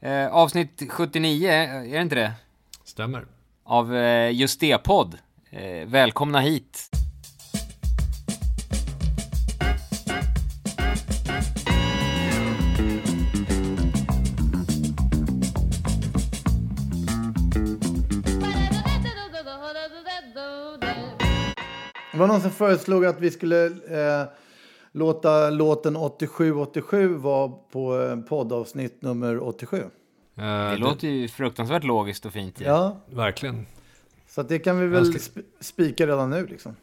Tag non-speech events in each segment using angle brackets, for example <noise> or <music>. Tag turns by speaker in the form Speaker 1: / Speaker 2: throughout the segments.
Speaker 1: Eh, avsnitt 79, är det inte det?
Speaker 2: Stämmer.
Speaker 1: Av eh, just det podd. Eh, välkomna hit.
Speaker 3: Det var någon som föreslog att vi skulle eh, låta låten 8787 vara på eh, poddavsnitt nummer 87.
Speaker 2: Eh,
Speaker 1: Det låter ju fruktansvärt logiskt och fint.
Speaker 3: Ja,
Speaker 2: Verkligen.
Speaker 3: så att det kan vi väl spika redan nu liksom.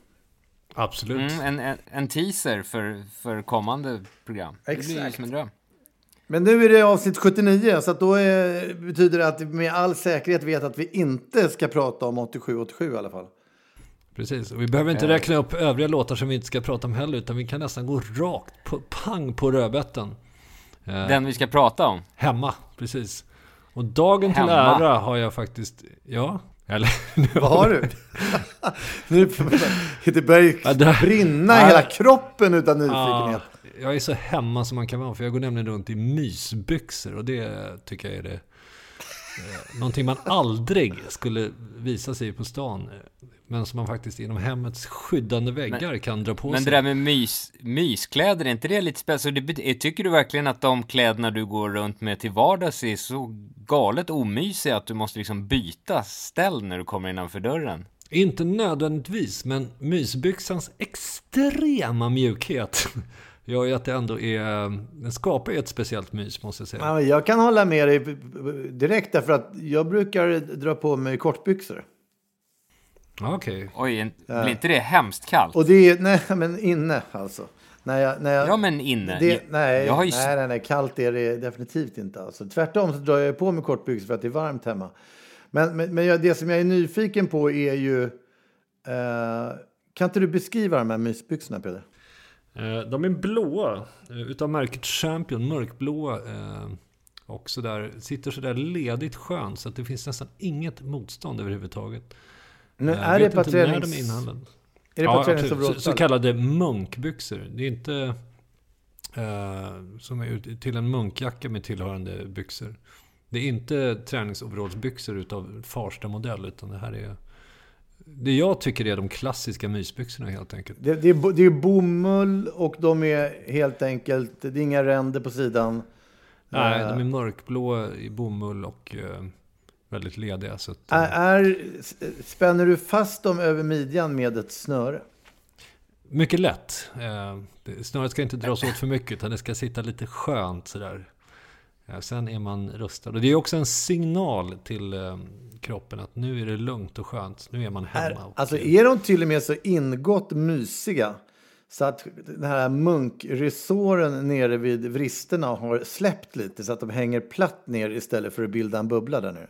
Speaker 2: Absolut.
Speaker 1: Mm, en, en, en teaser för, för kommande program. Det blir
Speaker 3: Exakt.
Speaker 1: som en dröm.
Speaker 3: Men nu är det avsnitt 79, så att då är, betyder det att vi med all säkerhet vet att vi inte ska prata om 8787 i alla fall.
Speaker 2: Precis. Och vi behöver inte räkna upp övriga låtar som vi inte ska prata om heller, utan vi kan nästan gå rakt på pang på rödbetan. Eh,
Speaker 1: Den vi ska prata om.
Speaker 2: Hemma, precis. Och dagen till
Speaker 1: Hemma.
Speaker 2: ära har jag faktiskt, ja, eller <laughs> nu
Speaker 3: Vad har du? <laughs> nu det börjar
Speaker 2: Ja, det-
Speaker 3: brinna i hela kroppen utan
Speaker 2: Ja,
Speaker 3: nyfikenhet.
Speaker 2: jag är så hemma som man kan vara, för jag går nämligen runt i mysbyxor och det tycker jag är det eh, någonting man aldrig skulle visa sig på stan. Eh, Men som man faktiskt inom hemmets skyddande väggar kan dra på
Speaker 1: Men
Speaker 2: sig.
Speaker 1: det där med mys, myskläder, är inte det lite bet- Tycker du verkligen att de kläderna du går runt med till vardags är så galet omysiga att du måste liksom byta ställ när du kommer innanför dörren?
Speaker 2: Inte nödvändigtvis, men mysbyxans extrema mjukhet <laughs> gör ju att det ändå är... Den skapar ju ett speciellt mys, måste jag säga.
Speaker 3: Ja, men jag kan hålla med dig direkt därför att jag brukar dra på mig kortbyxor.
Speaker 2: Okej.
Speaker 1: Oj, en, blir inte det hemskt kallt?
Speaker 3: Och det är, nej men inne alltså. När jag, när jag,
Speaker 1: Ja, men inne.
Speaker 3: Det,
Speaker 1: Jag-
Speaker 3: nej,
Speaker 1: jag har ju
Speaker 3: nej, nej, nej, kallt är det definitivt inte. Alltså. Tvärtom så drar jag på mig kortbyxor för att det är varmt hemma. Men, men, men jag, det som jag är nyfiken på är ju... Eh, kan inte du beskriva de här mysbyxorna, Peder?
Speaker 2: Eh, De är blåa, eh, utav märket Champion, mörkblåa. eh, Och sådär, sitter sådär ledigt skönt så att det finns nästan inget motstånd överhuvudtaget.
Speaker 3: Nu,
Speaker 2: Jag
Speaker 3: är det
Speaker 2: vet
Speaker 3: på
Speaker 2: inte när de är inhandlade.
Speaker 3: Är det
Speaker 2: absolut.
Speaker 3: träningsområdet?
Speaker 2: så, så kallade munkbyxor. Det är inte eh, som är ut- till en munkjacka med tillhörande byxor. Det är inte träningsoverallsbyxor utav Farsta-modell, utan det här är... Det jag tycker är de klassiska mysbyxorna helt enkelt.
Speaker 3: Det, det, är, det är bomull och de är helt enkelt... Det är inga ränder på sidan.
Speaker 2: Nej,
Speaker 3: Eh,
Speaker 2: de är mörkblå i bomull och eh, väldigt lediga. Så att,
Speaker 3: är,
Speaker 2: eh,
Speaker 3: är, spänner du fast dem över midjan med ett snöre?
Speaker 2: mycket lätt. Eh, snöret ska inte dras åt för mycket, utan det ska sitta lite skönt sådär. Eh, sen är man rustad. Och det är också en signal till eh, kroppen att nu är det lugnt och skönt. Nu är man hemma.
Speaker 3: Är, alltså är de till och med så ingått mysiga så att den här munkresåren nere vid vristerna har släppt lite så att de hänger platt ner istället för att bilda en bubbla där nere.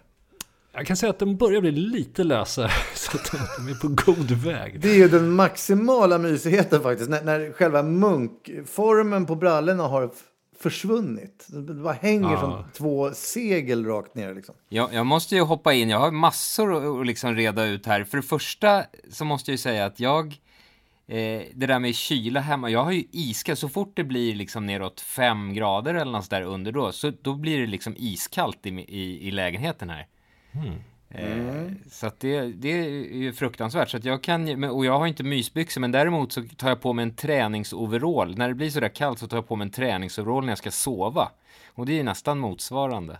Speaker 2: Jag kan säga att de börjar bli lite lösa, <laughs> så att de, är på god väg.
Speaker 3: Det är ju den maximala mysigheten faktiskt, när, när själva munkformen på brallorna har försvunnit. Det bara hänger
Speaker 2: Ja.
Speaker 3: som två segel rakt ner liksom.
Speaker 1: Jag, jag måste ju hoppa in, jag har massor att att liksom reda ut här. För det första så måste jag ju säga att jag, eh, det där med kyla hemma, jag har ju iskallt, så fort det blir liksom neråt fem grader eller något där under då, så då blir det liksom iskallt i, i, i lägenheten här. Eh, så att det, det är ju fruktansvärt. Så att jag kan, och jag har inte mysbyxor, men däremot så tar jag på mig en träningsoverall. När det blir sådär kallt så tar jag på mig en träningsoverall när jag ska sova. Och det är ju nästan motsvarande.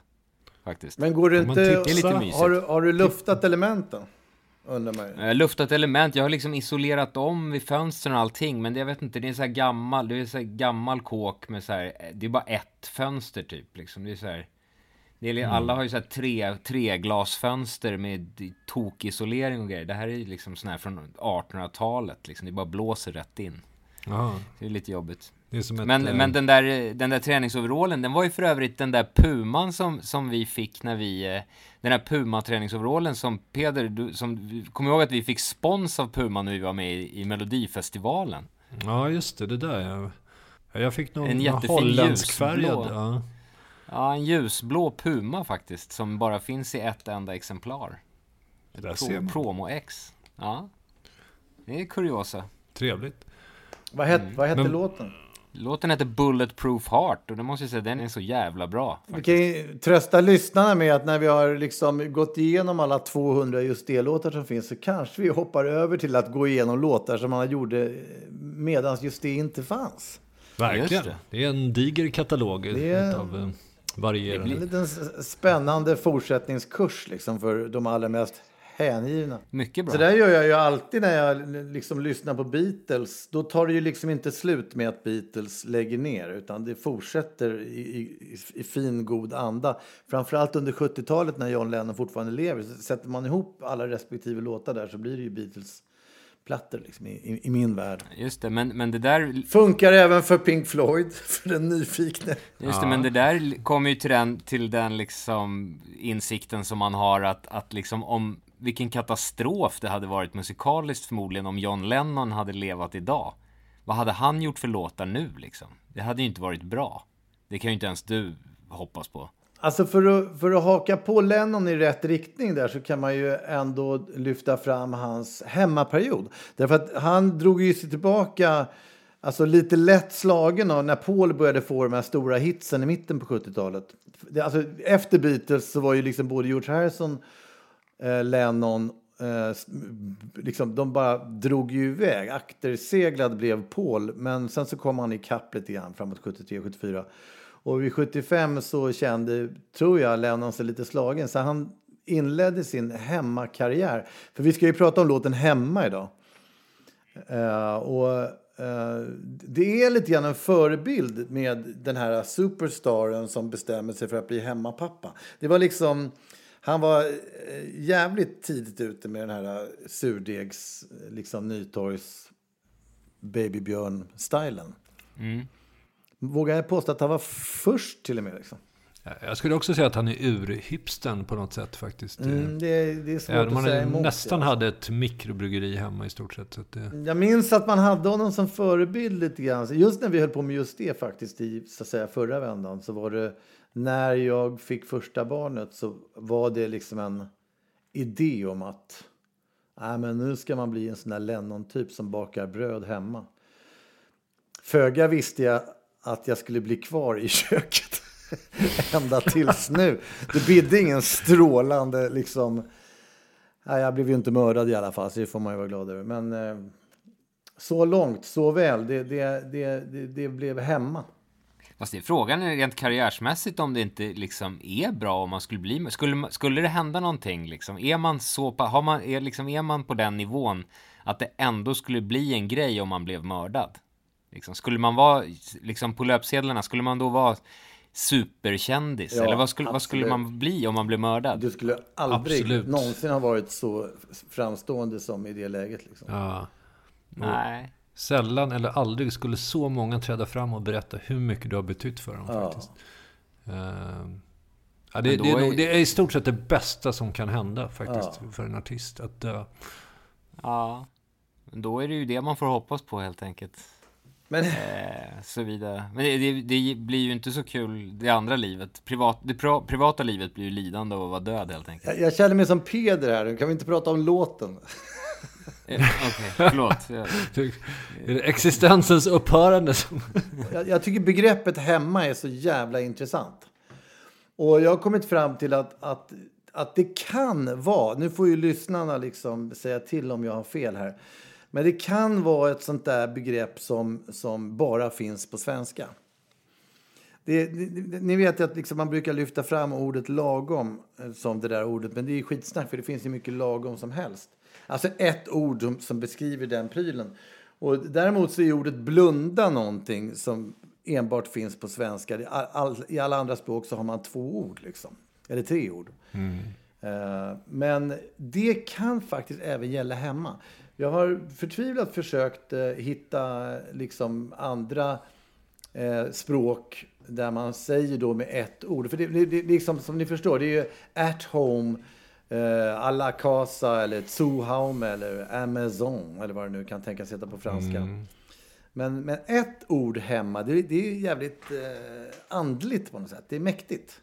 Speaker 1: Faktiskt.
Speaker 3: Men går det inte...
Speaker 1: Det är lite mysigt.
Speaker 3: Har du, har du luftat elementen? Undrar.
Speaker 1: Jag har luftat element, jag har liksom isolerat om vid fönstren och allting, men det, jag vet inte, det är så här gammal, det är så här gammal kåk med så här, det är bara ett fönster typ liksom. Det är så här, det är, alla har ju så här tre, tre glasfönster med tokisolering och grejer. Det här är ju liksom sån här från 1800-talet liksom, det bara blåser rätt in.
Speaker 2: Ja,
Speaker 1: Det är lite jobbigt.
Speaker 2: ett,
Speaker 1: Men, men den där, den där träningsoverallen, den var ju för övrigt den där puman som, som vi fick när vi... eh, Den där Puma-träningsoverallen som Peder, du, som, kommer ihåg att vi fick spons av Puma när vi var med i, i Melodifestivalen?
Speaker 2: Ja, just det. Det där ja. Ja, Jag fick någon
Speaker 1: En jättefin
Speaker 2: holländskfärgad.
Speaker 1: ljusblå.
Speaker 2: Ja.
Speaker 1: Ja, en ljusblå Puma faktiskt, som bara finns i ett enda exemplar.
Speaker 2: Det där ser man.
Speaker 1: Promo X. Ja. Det är kuriosa.
Speaker 2: Trevligt.
Speaker 3: Vad, het, vad hette
Speaker 2: Men-
Speaker 3: låten?
Speaker 1: Låten heter Bulletproof Heart och det måste jag säga, den är så jävla bra.
Speaker 3: Vi kan ju trösta lyssnarna med att när vi har liksom gått igenom alla 200 just det-låtar som finns så kanske vi hoppar över till att gå igenom låtar som man gjorde medan just det inte fanns.
Speaker 2: Verkligen.
Speaker 1: Just
Speaker 2: Det.
Speaker 1: det.
Speaker 2: är en diger katalog
Speaker 3: Det är-
Speaker 2: av eh, varierande.
Speaker 3: En liten spännande fortsättningskurs liksom för de allra mest hängivna.
Speaker 1: Mycket bra.
Speaker 3: Så där gör jag ju alltid när jag liksom lyssnar på Beatles. Då tar det ju liksom inte slut med att Beatles lägger ner utan det fortsätter i, i, i fin god anda. Framförallt under 70-talet när John Lennon fortfarande lever. Så sätter man ihop alla respektive låtar där så blir det ju Beatles-plattor liksom, i, i, min värld.
Speaker 1: Just det, men, men det där
Speaker 3: Funkar även för Pink Floyd, <laughs> för den nyfikne.
Speaker 1: Just det, men det där kommer ju till den, till den liksom insikten som man har att, att liksom om vilken katastrof det hade varit musikaliskt förmodligen om John Lennon hade levat idag. Vad hade han gjort för låtar nu liksom? Det hade ju inte varit bra. Det kan ju inte ens du hoppas på.
Speaker 3: Alltså för att, för att haka på Lennon i rätt riktning där så kan man ju ändå lyfta fram hans hemmaperiod. Därför att han drog ju sig tillbaka alltså lite lätt slagen av när Paul började få de här stora hitsen i mitten på 70-talet. Alltså, efter Beatles så var ju liksom både George Harrison, eh, Lennon, eh, liksom, de bara drog ju iväg. Akterseglad blev Paul, men sen så kom han ikapp lite grann framåt 73-74. Och vid 75 så kände, tror jag, Lennon sig lite slagen. Så han inledde sin hemmakarriär. För vi ska ju prata om låten Hemma idag. Uh, och uh, det är lite grann en förebild med den här superstaren som bestämmer sig för att bli hemmapappa. Det var liksom, han var eh, jävligt tidigt ute med den här surdegs, liksom Nytorgs babybjörn-stilen. Mm. Vågar jag påstå att han var först till och med. Liksom.
Speaker 2: Jag skulle också säga att han är ur-hipstern på något sätt faktiskt.
Speaker 3: Mm, det, är- det är svårt
Speaker 2: om
Speaker 3: att säga emot.
Speaker 2: nästan
Speaker 3: det.
Speaker 2: hade ett mikrobryggeri hemma i stort sett. Så det,
Speaker 3: Jag minns att man hade honom som förebild lite grann. Just när vi höll på med just det faktiskt i så att säga, förra vändan så var det när jag fick första barnet så var det liksom en idé om att Nej, men nu ska man bli en sån där Lennon-typ som bakar bröd hemma. Föga visste jag att jag skulle bli kvar i <laughs> köket ända tills nu. Det bidde ingen strålande liksom... Nej, jag blev ju inte mördad i alla fall, så det får man ju vara glad över. Men eh, så långt, så väl. Det, det, det, det, det blev hemma.
Speaker 1: Fast det är frågan är rent karriärsmässigt om det inte liksom är bra om man skulle bli skulle, skulle det hända någonting liksom? Är man så har man, är, liksom, är man på den nivån att det ändå skulle bli en grej om man blev mördad? Liksom, skulle man vara, liksom på löpsedlarna, skulle man då vara superkändis?
Speaker 3: Ja,
Speaker 1: Eller vad skulle, vad skulle man bli om man blev mördad?
Speaker 3: Du skulle aldrig
Speaker 2: Absolut.
Speaker 3: någonsin ha varit så framstående som i det läget. Liksom.
Speaker 2: ja,
Speaker 1: Nej.
Speaker 2: sällan eller aldrig skulle så många träda fram och berätta hur mycket du har betytt för dem.
Speaker 3: Ja.
Speaker 2: faktiskt. Ehm, ja, det, det, är
Speaker 1: är-
Speaker 2: nog, det är i stort sett det bästa som kan hända faktiskt
Speaker 3: Ja.
Speaker 2: för en artist. Att dö.
Speaker 1: Ja. Men Då är det ju det man får hoppas på helt enkelt.
Speaker 3: Men
Speaker 1: Eh, så vidare. Men det, det, det blir ju inte så kul det andra livet. Privat, det pra, privata livet blir ju lidande av att vara död helt enkelt.
Speaker 3: jag, jag känner mig som Peder här. Kan vi inte prata om låten? <laughs>
Speaker 1: Eh, Okej, förlåt. <laughs>
Speaker 2: Är det existensens upphörande som... <laughs>
Speaker 3: Jag, jag tycker begreppet hemma är så jävla intressant. Och jag har kommit fram till att, att att det kan vara, nu får ju lyssnarna liksom säga till om jag har fel här, men det kan vara ett sånt där begrepp som, som bara finns på svenska. Det, det, ni vet att liksom man brukar lyfta fram ordet lagom eh, som det där ordet, men det är skitsnack för det finns ju mycket lagom som helst. Alltså ett ord som, som beskriver den prylen. Och däremot så är ordet blunda någonting som enbart finns på svenska. I, all, I alla andra språk så har man två ord, liksom. eller tre ord. Mm. Uh, men det kan faktiskt även gälla hemma. Jag har förtvivlat försökt uh, hitta liksom, andra uh, språk där man säger då med ett ord. För det, det, det liksom, som ni förstår, det är ju at home, eh, à la casa eller Zuhaume eller Amazon eller vad det nu kan tänkas heta på franska. Mm. Men, men ett ord hemma, det, det är jävligt eh, andligt på något sätt. Det är mäktigt.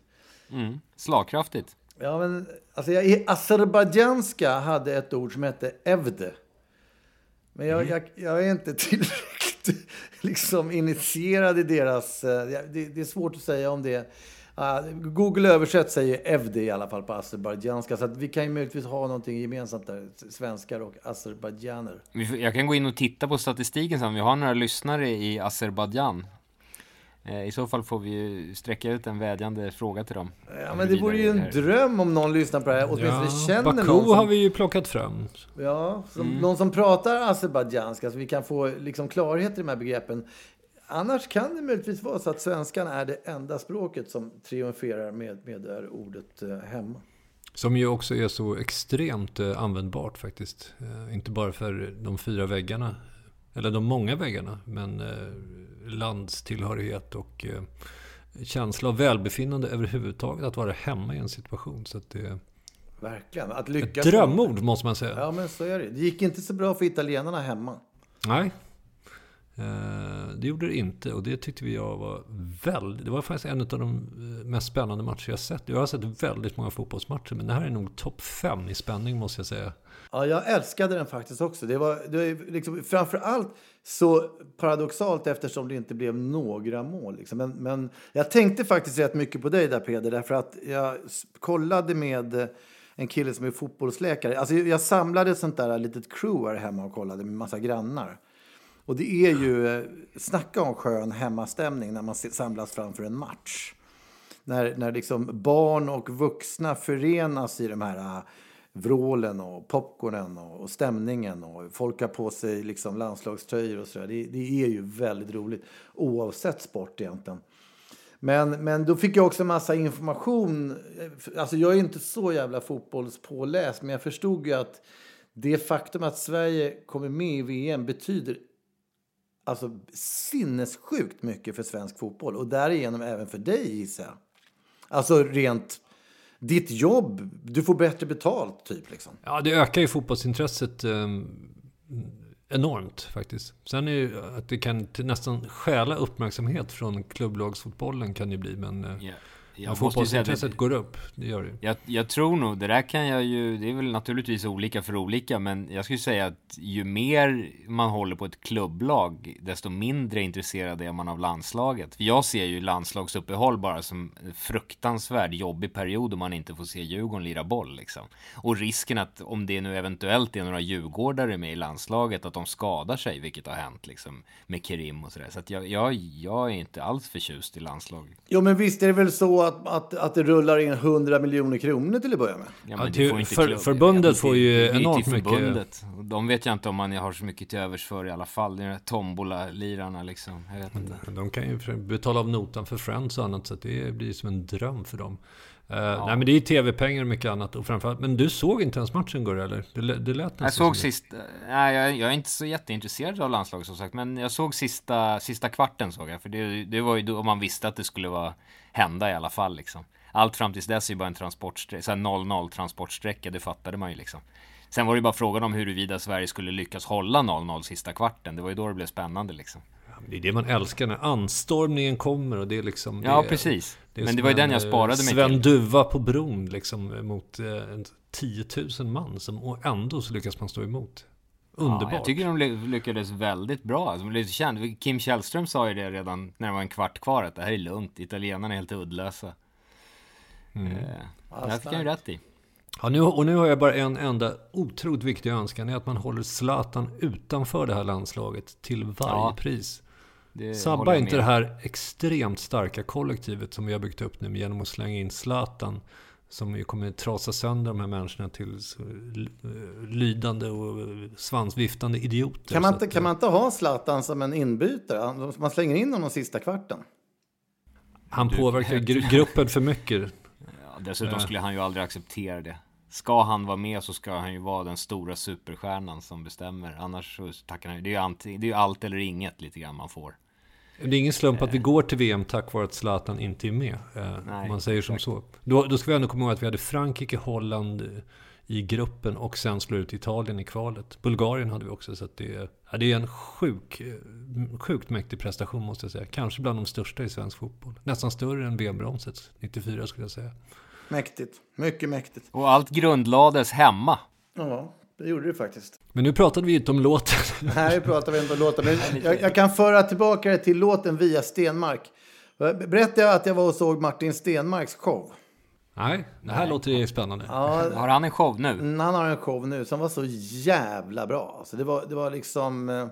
Speaker 1: Mm. Slagkraftigt.
Speaker 3: Ja, men alltså, jag, i azerbajdzjanska hade ett ord som hette evde. Men jag, mm. jag, jag är inte <laughs> tillräckligt liksom, initierad i deras... Eh, det, det är svårt att säga om det Uh, Google översätt säger evde i alla fall på azerbajdzjanska. Så att vi kan ju möjligtvis ha någonting gemensamt där, svenskar och azerbajdzjaner.
Speaker 1: Jag kan gå in och titta på statistiken sen, vi har några lyssnare i Azerbajdzjan. Eh, I så fall får vi sträcka ut en vädjande fråga till dem.
Speaker 3: Ja, men det vore ju en dröm om någon lyssnar på det här, åtminstone ja, känner
Speaker 2: Baku
Speaker 3: någon
Speaker 2: som... har vi ju plockat fram.
Speaker 3: Ja, som, mm. någon som pratar azerbajdzjanska, så vi kan få liksom klarhet i de här begreppen. Annars kan det möjligtvis vara så att svenskan är det enda språket som triumferar med, med det här ordet eh, hemma.
Speaker 2: Som ju också är så extremt eh, användbart faktiskt. Inte bara för de fyra väggarna, eller de många väggarna, men eh, landstillhörighet och eh, känsla av välbefinnande överhuvudtaget. Att vara hemma i en situation. Så det,
Speaker 3: Verkligen. Att lyckas.
Speaker 2: Ett drömord måste man säga.
Speaker 3: Ja, men så är det. Det gick inte så bra för italienarna hemma.
Speaker 2: Nej, Eh, det gjorde det inte och det tyckte vi jag var väldigt... Det var faktiskt en av de mest spännande matcher jag sett. Jag har sett väldigt många fotbollsmatcher men det här är nog topp fem i spänning måste jag säga.
Speaker 3: Ja, jag älskade den faktiskt också. Det var, det var liksom, framför allt så paradoxalt eftersom det inte blev några mål. Liksom. Men, men jag tänkte faktiskt rätt mycket på dig där Peder, därför att jag kollade med en kille som är fotbollsläkare. Alltså, jag samlade ett sånt där litet crew här hemma och kollade med massa grannar. Och det är ju, snacka om skön hemmastämning när man samlas framför en match. När, när liksom barn och vuxna förenas i de här vrålen och popcornen och, stämningen och folk har på sig liksom landslagströjor och sådär. Det, det är ju väldigt roligt oavsett sport egentligen. Men, men då fick jag också massa information. Alltså jag är inte så jävla fotbollspåläst men jag förstod ju att det faktum att Sverige kommer med i VM betyder alltså, sinnessjukt mycket för svensk fotboll och därigenom även för dig gissar jag. Alltså rent ditt jobb, du får bättre betalt typ liksom.
Speaker 2: Ja, det ökar ju fotbollsintresset eh, enormt faktiskt. Sen är ju att det kan nästan stjäla uppmärksamhet från klubblagsfotbollen kan det bli, men eh, yeah. Jag fotbollsintresset går upp, det gör det.
Speaker 1: Jag, jag tror nog, det där kan jag ju, det är väl naturligtvis olika för olika, men jag skulle säga att ju mer man håller på ett klubblag, desto mindre intresserad är man av landslaget. För jag ser ju landslagsuppehåll bara som en fruktansvärd jobbig period om man inte får se Djurgården lira boll liksom. Och risken att om det nu eventuellt är några djurgårdare med i landslaget, att de skadar sig, vilket har hänt liksom med Kerim och sådär. Så att jag, jag, jag är inte alls förtjust i landslag.
Speaker 3: Jo, men visst är det väl så att, att, att det rullar in 100 miljoner kronor till att börja med.
Speaker 2: Ja, men ja, får för, förbundet får ju enormt mycket.
Speaker 1: De vet jag inte om man har så mycket till övers för i alla fall. Det är tombola-lirarna liksom. Jag vet inte.
Speaker 2: De kan ju betala av notan för Friends och annat så det blir som en dröm för dem. Uh, ja. Nej men det är ju tv-pengar och mycket annat och framförallt, men du såg inte ens matchen igår eller? Det, det lät
Speaker 1: Jag såg sist, nej jag, jag, är inte så jätteintresserad av landslaget som sagt, men jag såg sista, sista kvarten såg jag, för det, det var ju då man visste att det skulle vara, hända i alla fall liksom. Allt fram tills dess är ju bara en transportsträcka, såhär 0-0 transportsträcka, det fattade man ju liksom. Sen var det bara frågan om huruvida Sverige skulle lyckas hålla 0-0 sista kvarten, det var ju då det blev spännande liksom.
Speaker 2: Det är det man älskar när anstormningen kommer och det är liksom...
Speaker 1: Ja, precis. Det Men det var ju den jag sparade mig
Speaker 2: till. Sven Duva på bron liksom mot eh, 10 000 man som, och ändå så lyckas man stå emot. Underbart. Ja,
Speaker 1: jag tycker de lyckades väldigt bra. Alltså, lite känd. Kim Källström sa ju det redan när det var en kvart kvar att det här är lugnt. Italienarna är helt uddlösa. Mm. Eh, det fick han ju rätt i.
Speaker 2: Ja, nu, och nu har jag bara en enda otroligt viktig önskan. är att man håller Zlatan utanför det här landslaget till varje
Speaker 1: Ja,
Speaker 2: pris.
Speaker 1: Det
Speaker 2: Sabba inte det här extremt starka kollektivet som vi har byggt upp nu genom att slänga in Zlatan. Som ju kommer trasa sönder de här människorna till eh, lydande och svansviftande idioter.
Speaker 3: Kan man, inte,
Speaker 2: att,
Speaker 3: kan
Speaker 2: eh,
Speaker 3: man inte ha Zlatan som en inbytare? Man slänger in honom sista kvarten.
Speaker 2: Han
Speaker 1: Du-
Speaker 2: påverkar <laughs> gru- gruppen för mycket.
Speaker 1: Ja, dessutom
Speaker 2: Eh.
Speaker 1: skulle han ju aldrig acceptera det. Ska han vara med så ska han ju vara den stora superstjärnan som bestämmer. Annars så tackar han ju. Det är ju, det är allt eller inget lite grann man får.
Speaker 2: Det är ingen slump att vi går till VM tack vare att Zlatan inte är med. Eh,
Speaker 1: Nej,
Speaker 2: om man säger som så. Då, då ska vi ändå komma ihåg att vi hade Frankrike, Holland eh, i gruppen och sen slår ut Italien i kvalet. Bulgarien hade vi också. Så det, är- ja, det är en sjuk, eh, sjukt mäktig prestation måste jag säga. Kanske bland de största i svensk fotboll. Nästan större än VM-bronset 94 skulle jag säga.
Speaker 3: Mäktigt. Mycket mäktigt.
Speaker 1: Och allt grundlades hemma.
Speaker 3: Ja, det gjorde det faktiskt.
Speaker 2: Men nu pratade vi inte om låten. <laughs>
Speaker 3: Här pratar vi inte om låten. Men jag, jag kan föra tillbaka det till låten via Stenmark. Berättade jag att jag var och såg Martin Stenmarks show?
Speaker 2: Nej, det här låter ju spännande.
Speaker 3: Ja,
Speaker 1: Har han en show nu?
Speaker 3: Mm, Han har en show nu som var så jävla bra. Alltså det, var, det var liksom... eh,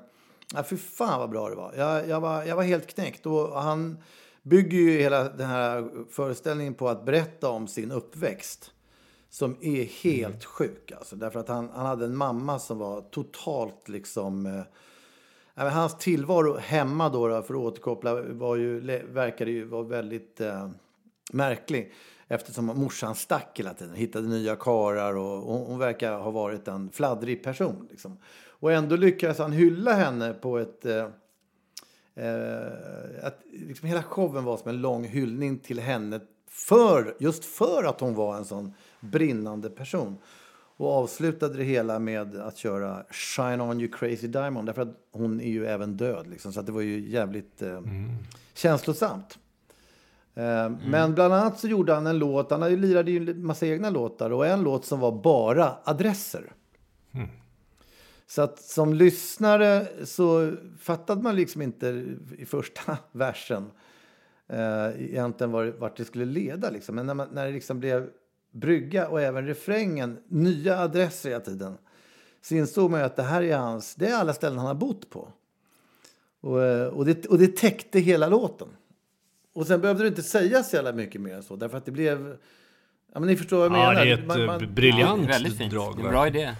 Speaker 3: Ja, fy fan vad bra det var. Jag, jag var. jag var helt knäckt. Och han bygger ju hela den här föreställningen på att berätta om sin uppväxt. Som är helt sjuk. Alltså, därför att han, han hade en mamma som var totalt liksom... Eh, hans tillvaro hemma då, då, för att återkoppla, var ju, verkade ju vara väldigt eh, märklig. Eftersom morsan stack hela tiden, hittade nya karar och hon, hon verkar ha varit en fladdrig person. Liksom. Och ändå lyckades han hylla henne på ett... Eh, eh, att liksom hela showen var som en lång hyllning till henne för, just för att hon var en sån brinnande person. Och avslutade det hela med att köra Shine On You Crazy Diamond. Därför att hon är ju även död. Liksom, så det var ju jävligt eh, känslosamt. Eh, Men bland annat så gjorde han en låt. Han lirade ju en massa egna låtar. Och en låt som var bara adresser. Så att som lyssnare så fattade man liksom inte i första <laughs> versen eh, egentligen var, vart det skulle leda. Liksom. Men när, man, när det liksom blev brygga och även refrängen, nya adresser hela tiden, så insåg man ju att det här är hans, det är alla ställen han har bott på. Och, eh, och, det, och det täckte hela låten. Och sen behövde det inte sägas så jävla mycket mer än så, därför att det blev... Ja, men ni förstår vad jag
Speaker 2: Ja,
Speaker 3: menar.
Speaker 2: det är ett
Speaker 3: Man-
Speaker 2: eh,
Speaker 3: man-
Speaker 2: briljant
Speaker 1: Väldigt fint.
Speaker 2: drag.
Speaker 1: Det är en bra idé.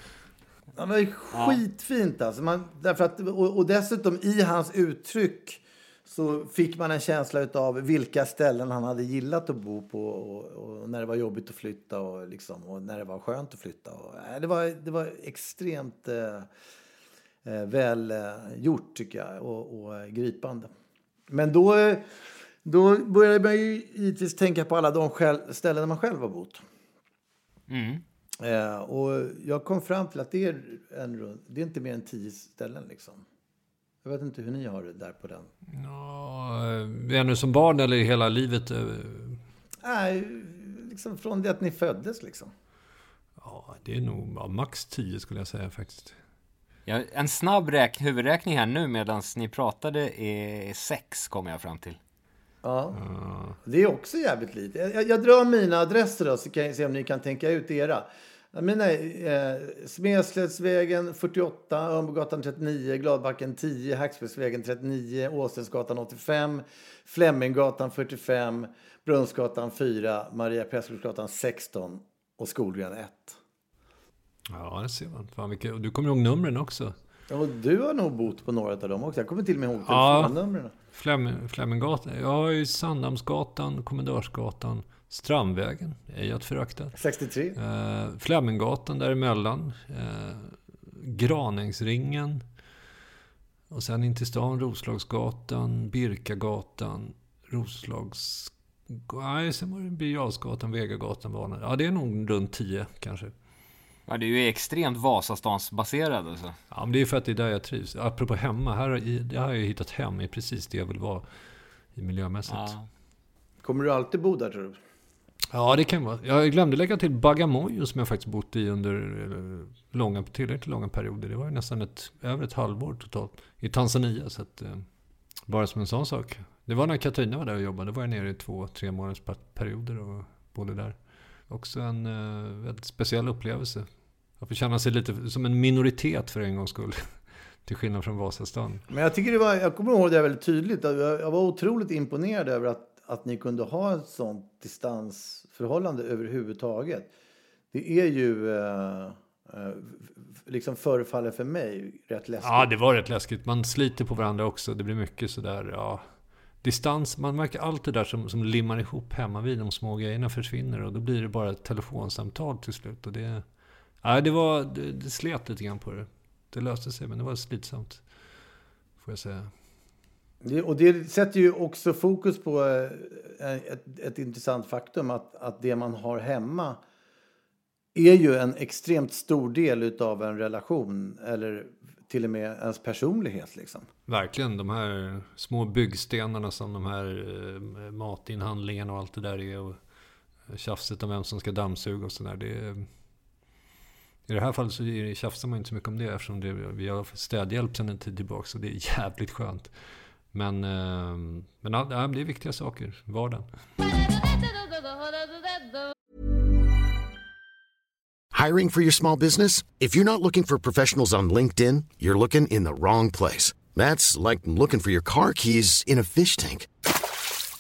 Speaker 3: Ja, men det är skitfint alltså. Man, därför att, och, och dessutom i hans uttryck så fick man en känsla av vilka ställen han hade gillat att bo på och, och när det var jobbigt att flytta och, liksom, och när det var skönt att flytta. Och, det, var, det var extremt eh, eh, väl eh, gjort tycker jag och, och gripande. Men då, då började man ju givetvis tänka på alla de ställen man själv har bott.
Speaker 1: Mm.
Speaker 3: Eh, och jag kom fram till att det är, en, det är inte mer än tio ställen. Liksom. Jag vet inte hur ni har det där på den.
Speaker 2: Ja, eh, ännu som barn eller hela livet? eh,
Speaker 3: Nej, liksom från det att ni föddes liksom.
Speaker 2: Ja, det är nog ja, max 10 skulle jag säga faktiskt.
Speaker 1: Ja, en snabb räk- huvudräkning här nu medan ni pratade är sex kommer jag fram till.
Speaker 3: Ja. Det är också jävligt lite. Jag, jag drar mina adresser då så kan jag se om ni kan tänka ut era. Mina är eh, Smedslättsvägen 48, Örnbogatan 39, Gladbacken 10, Hackspettsvägen 39, Åstensgatan 85, Fleminggatan 45, Brunnsgatan 4, Maria Prästgårdsgatan 16 och Skolgren 1.
Speaker 2: Ja, det ser man. Fan, vilka, du kommer ihåg numren också.
Speaker 3: Och du har nog bott på några av dem också. Jag kommer till och med ihåg
Speaker 2: Ja.
Speaker 3: telefonnumren.
Speaker 2: Flem, Fleminggatan. Jag har ju Sandhamnsgatan, Kommendörsgatan, Strandvägen, ej att förakta.
Speaker 3: 63.
Speaker 2: Eh, Fleminggatan däremellan. Eh, Graningsringen. Och sen in till stan, Roslagsgatan, Birkagatan, Roslags... Nej, sen var det Birger Vegagatan, Varna. Ja, det är nog runt 10 kanske.
Speaker 1: Ja, det är ju extremt Vasastansbaserad alltså.
Speaker 2: Ja, men det är för att det är där jag trivs. Apropå hemma, här, har- där har jag hittat hem i precis det jag vill vara i miljömässigt. Ja.
Speaker 1: Ja.
Speaker 3: Kommer du alltid bo där tror du?
Speaker 2: det kan vara. Jag glömde lägga till Bagamoyo som jag faktiskt bott i under eh, långa, tillräckligt långa perioder. Det var ju nästan ett, över ett halvår totalt i Tanzania. Så att, eh, bara som en sån sak. Det var när Katarina var där och jobbade. Då var jag nere i två, tre månaders per- perioder och bodde där. också en uh, väldigt speciell upplevelse. Att få känna sig lite som en minoritet för en gångs skull. <laughs> Till skillnad från Vasastan.
Speaker 3: Men jag tycker det var, jag kommer ihåg det väldigt tydligt. Jag var otroligt imponerad över att, att ni kunde ha ett sånt distansförhållande överhuvudtaget. Det är ju... Uh, liksom förefaller för mig rätt läskigt.
Speaker 2: Ja, det var rätt läskigt. Man sliter på varandra också. Det blir mycket sådär, ja. Distans, man märker allt det där som, som limmar ihop hemma vid de små grejerna försvinner och då blir det bara ett telefonsamtal till slut. Och det, ja, det, var, det, det slet lite grann på det. Det löste sig, men det var slitsamt. Får jag säga.
Speaker 3: Det, och det sätter ju också fokus på eh, ett, ett intressant faktum att, att det man har hemma är ju en extremt stor del av en relation eller till och med ens personlighet. Liksom.
Speaker 2: Verkligen, de här små byggstenarna som de här eh, matinhandlingarna och allt det där är. Och tjafset om vem som ska dammsuga och sådär. Det, i det här fallet så tjafsar man inte så mycket om det eftersom det, vi har städhjälp sedan en tid tillbaka. Så det är <laughs> jävligt skönt. Men, ehm, men ja, det är viktiga saker, vardagen.
Speaker 4: Hiring for your small business? If you're not looking for professionals on LinkedIn, you're looking in the wrong place. That's like looking for your car keys in a fish tank.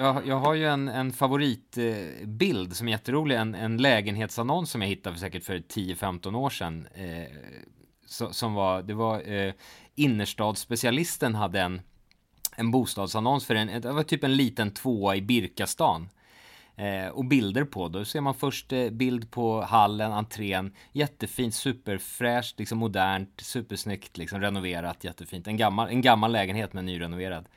Speaker 1: Jag, jag har ju en, en favoritbild som är jätterolig, en, en lägenhetsannons som jag hittade för säkert för 10-15 år sedan. Eh, så, som var, det var eh, innerstadsspecialisten hade en, en bostadsannons för en, det var typ en liten tvåa i Birkastan. Eh, och bilder på. Då ser man först eh, bild på hallen, entrén. Jättefint, superfräscht, liksom modernt, supersnyggt, liksom renoverat, jättefint. En gammal, en gammal lägenhet men nyrenoverad.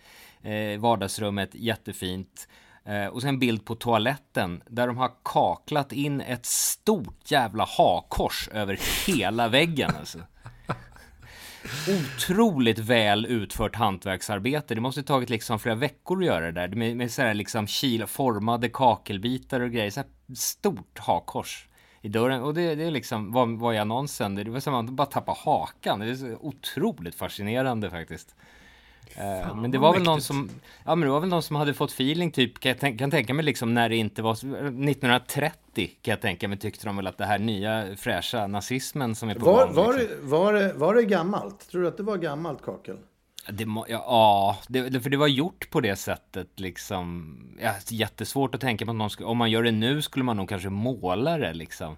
Speaker 1: Eh, vardagsrummet, jättefint. Eh, och sen bild på toaletten där de har kaklat in ett stort jävla hakors över hela väggen. Alltså. Otroligt väl utfört hantverksarbete. Det måste tagit liksom flera veckor att göra det där. Med, med så här liksom kilformade kakelbitar och grejer. Så här stort hakkors i dörren. Och det, det är liksom, vad var i annonsen? Det var som att man bara tappade hakan. Det är så otroligt fascinerande faktiskt. Eh, Fan, men det var väl någon som, ja men det var väl någon som hade fått feeling typ, kan jag tänka, kan tänka mig liksom när det inte var, 1930 kan jag tänka mig tyckte de väl att det här nya fräscha nazismen som är på
Speaker 3: var,
Speaker 1: gång.
Speaker 3: Var,
Speaker 1: liksom.
Speaker 3: det, var, det, var det gammalt? Tror du att det var gammalt kakel?
Speaker 1: Det, må- ja, ja det, för det var gjort på det sättet liksom. Ja, jättesvårt att tänka på att någon skulle, om man gör det nu skulle man nog kanske måla det liksom.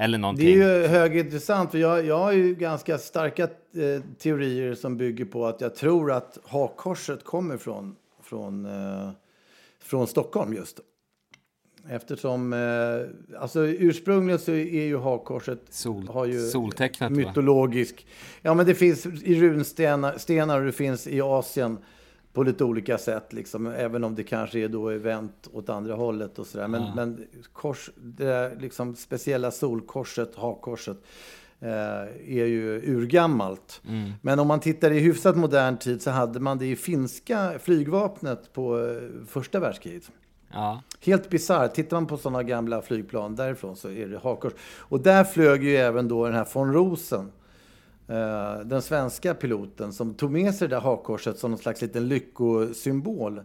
Speaker 1: Eller någonting.
Speaker 3: Det är ju högintressant, för jag, jag har ju ganska starka eh, teorier som bygger på att jag tror att hakkorset kommer från, från, eh, från Stockholm just. Eftersom, eh, alltså ursprungligen så är ju hakkorset
Speaker 1: Sol-
Speaker 3: har ju
Speaker 1: soltecknet, va?
Speaker 3: mytologisk. Ja, men det finns i runstenar stenar och det finns i Asien på lite olika sätt, liksom, även om det kanske är då är vänt åt andra hållet och sådär. Men, men kors, det där liksom speciella solkorset, hakkorset, eh, är ju urgammalt. Men om man tittar i hyfsat modern tid så hade man det i finska flygvapnet på eh, första världskriget.
Speaker 1: Ja.
Speaker 3: Helt bisarrt. Tittar man på sådana gamla flygplan därifrån så är det hakkors. Och där flög ju även då den här von Rosen. Eh, den svenska piloten som tog med sig det där hakkorset som någon slags liten lyckosymbol.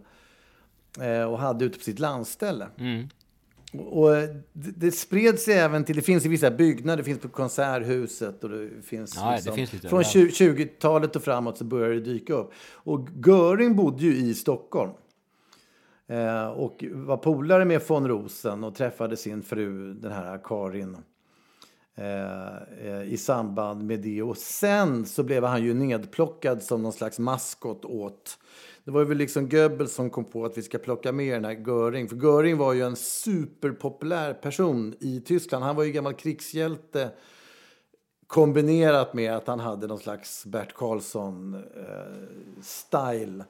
Speaker 3: Eh, och hade ute på sitt landställe.
Speaker 1: Mm.
Speaker 3: Och det, det spred sig även till, det finns i vissa byggnader, det finns på Konserthuset och det finns,
Speaker 1: Ja, det
Speaker 3: liksom,
Speaker 1: finns lite
Speaker 3: från
Speaker 1: överallt.
Speaker 3: 20 20-talet och framåt så började det dyka upp. Och Göring bodde ju i Stockholm. Eh, och var polare med von Rosen och träffade sin fru, den här Karin, Eh, eh, i samband med det. Och sen så blev han ju nedplockad som någon slags maskot åt det var väl liksom Goebbels som kom på att vi ska plocka med den här Göring. För Göring var ju en superpopulär person i Tyskland. Han var ju gammal krigshjälte kombinerat med att han hade någon slags Bert Karlsson-style. Eh,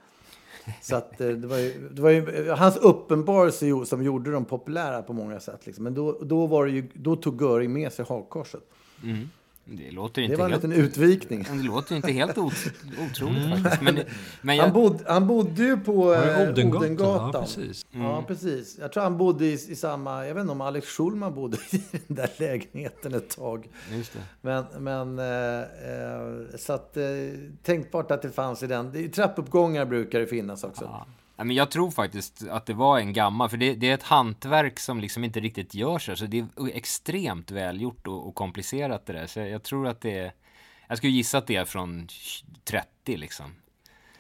Speaker 3: så att eh, det var ju, det var ju eh, hans uppenbarelse som gjorde dem populära på många sätt. Liksom. Men då, då, var det ju, då tog Göring med sig hakkorset. Mm.
Speaker 1: Det låter
Speaker 3: Det
Speaker 1: inte
Speaker 3: var en
Speaker 1: helt...
Speaker 3: liten utvikning.
Speaker 1: Det låter inte helt ot <laughs> otroligt faktiskt. Men, men
Speaker 3: Han
Speaker 1: jag,
Speaker 3: bodde, han bodde ju på
Speaker 2: det
Speaker 3: eh,
Speaker 2: Odengatan?
Speaker 3: Odengatan.
Speaker 2: Ja, precis.
Speaker 3: Ja, precis. Jag tror han bodde i, i samma... Jag vet inte om Alex Schulman bodde i <laughs> den där lägenheten ett tag.
Speaker 1: just det.
Speaker 3: Men, men eh, eh, så att eh, tänkbart att det fanns i den. I trappuppgångar brukar det finnas också.
Speaker 1: Ja. Men jag tror faktiskt att det var en gammal, för det, det är ett hantverk som liksom inte riktigt görs här, så det är extremt välgjort och, och komplicerat det där. Så jag tror att det är, jag skulle gissa att det är från 30 liksom.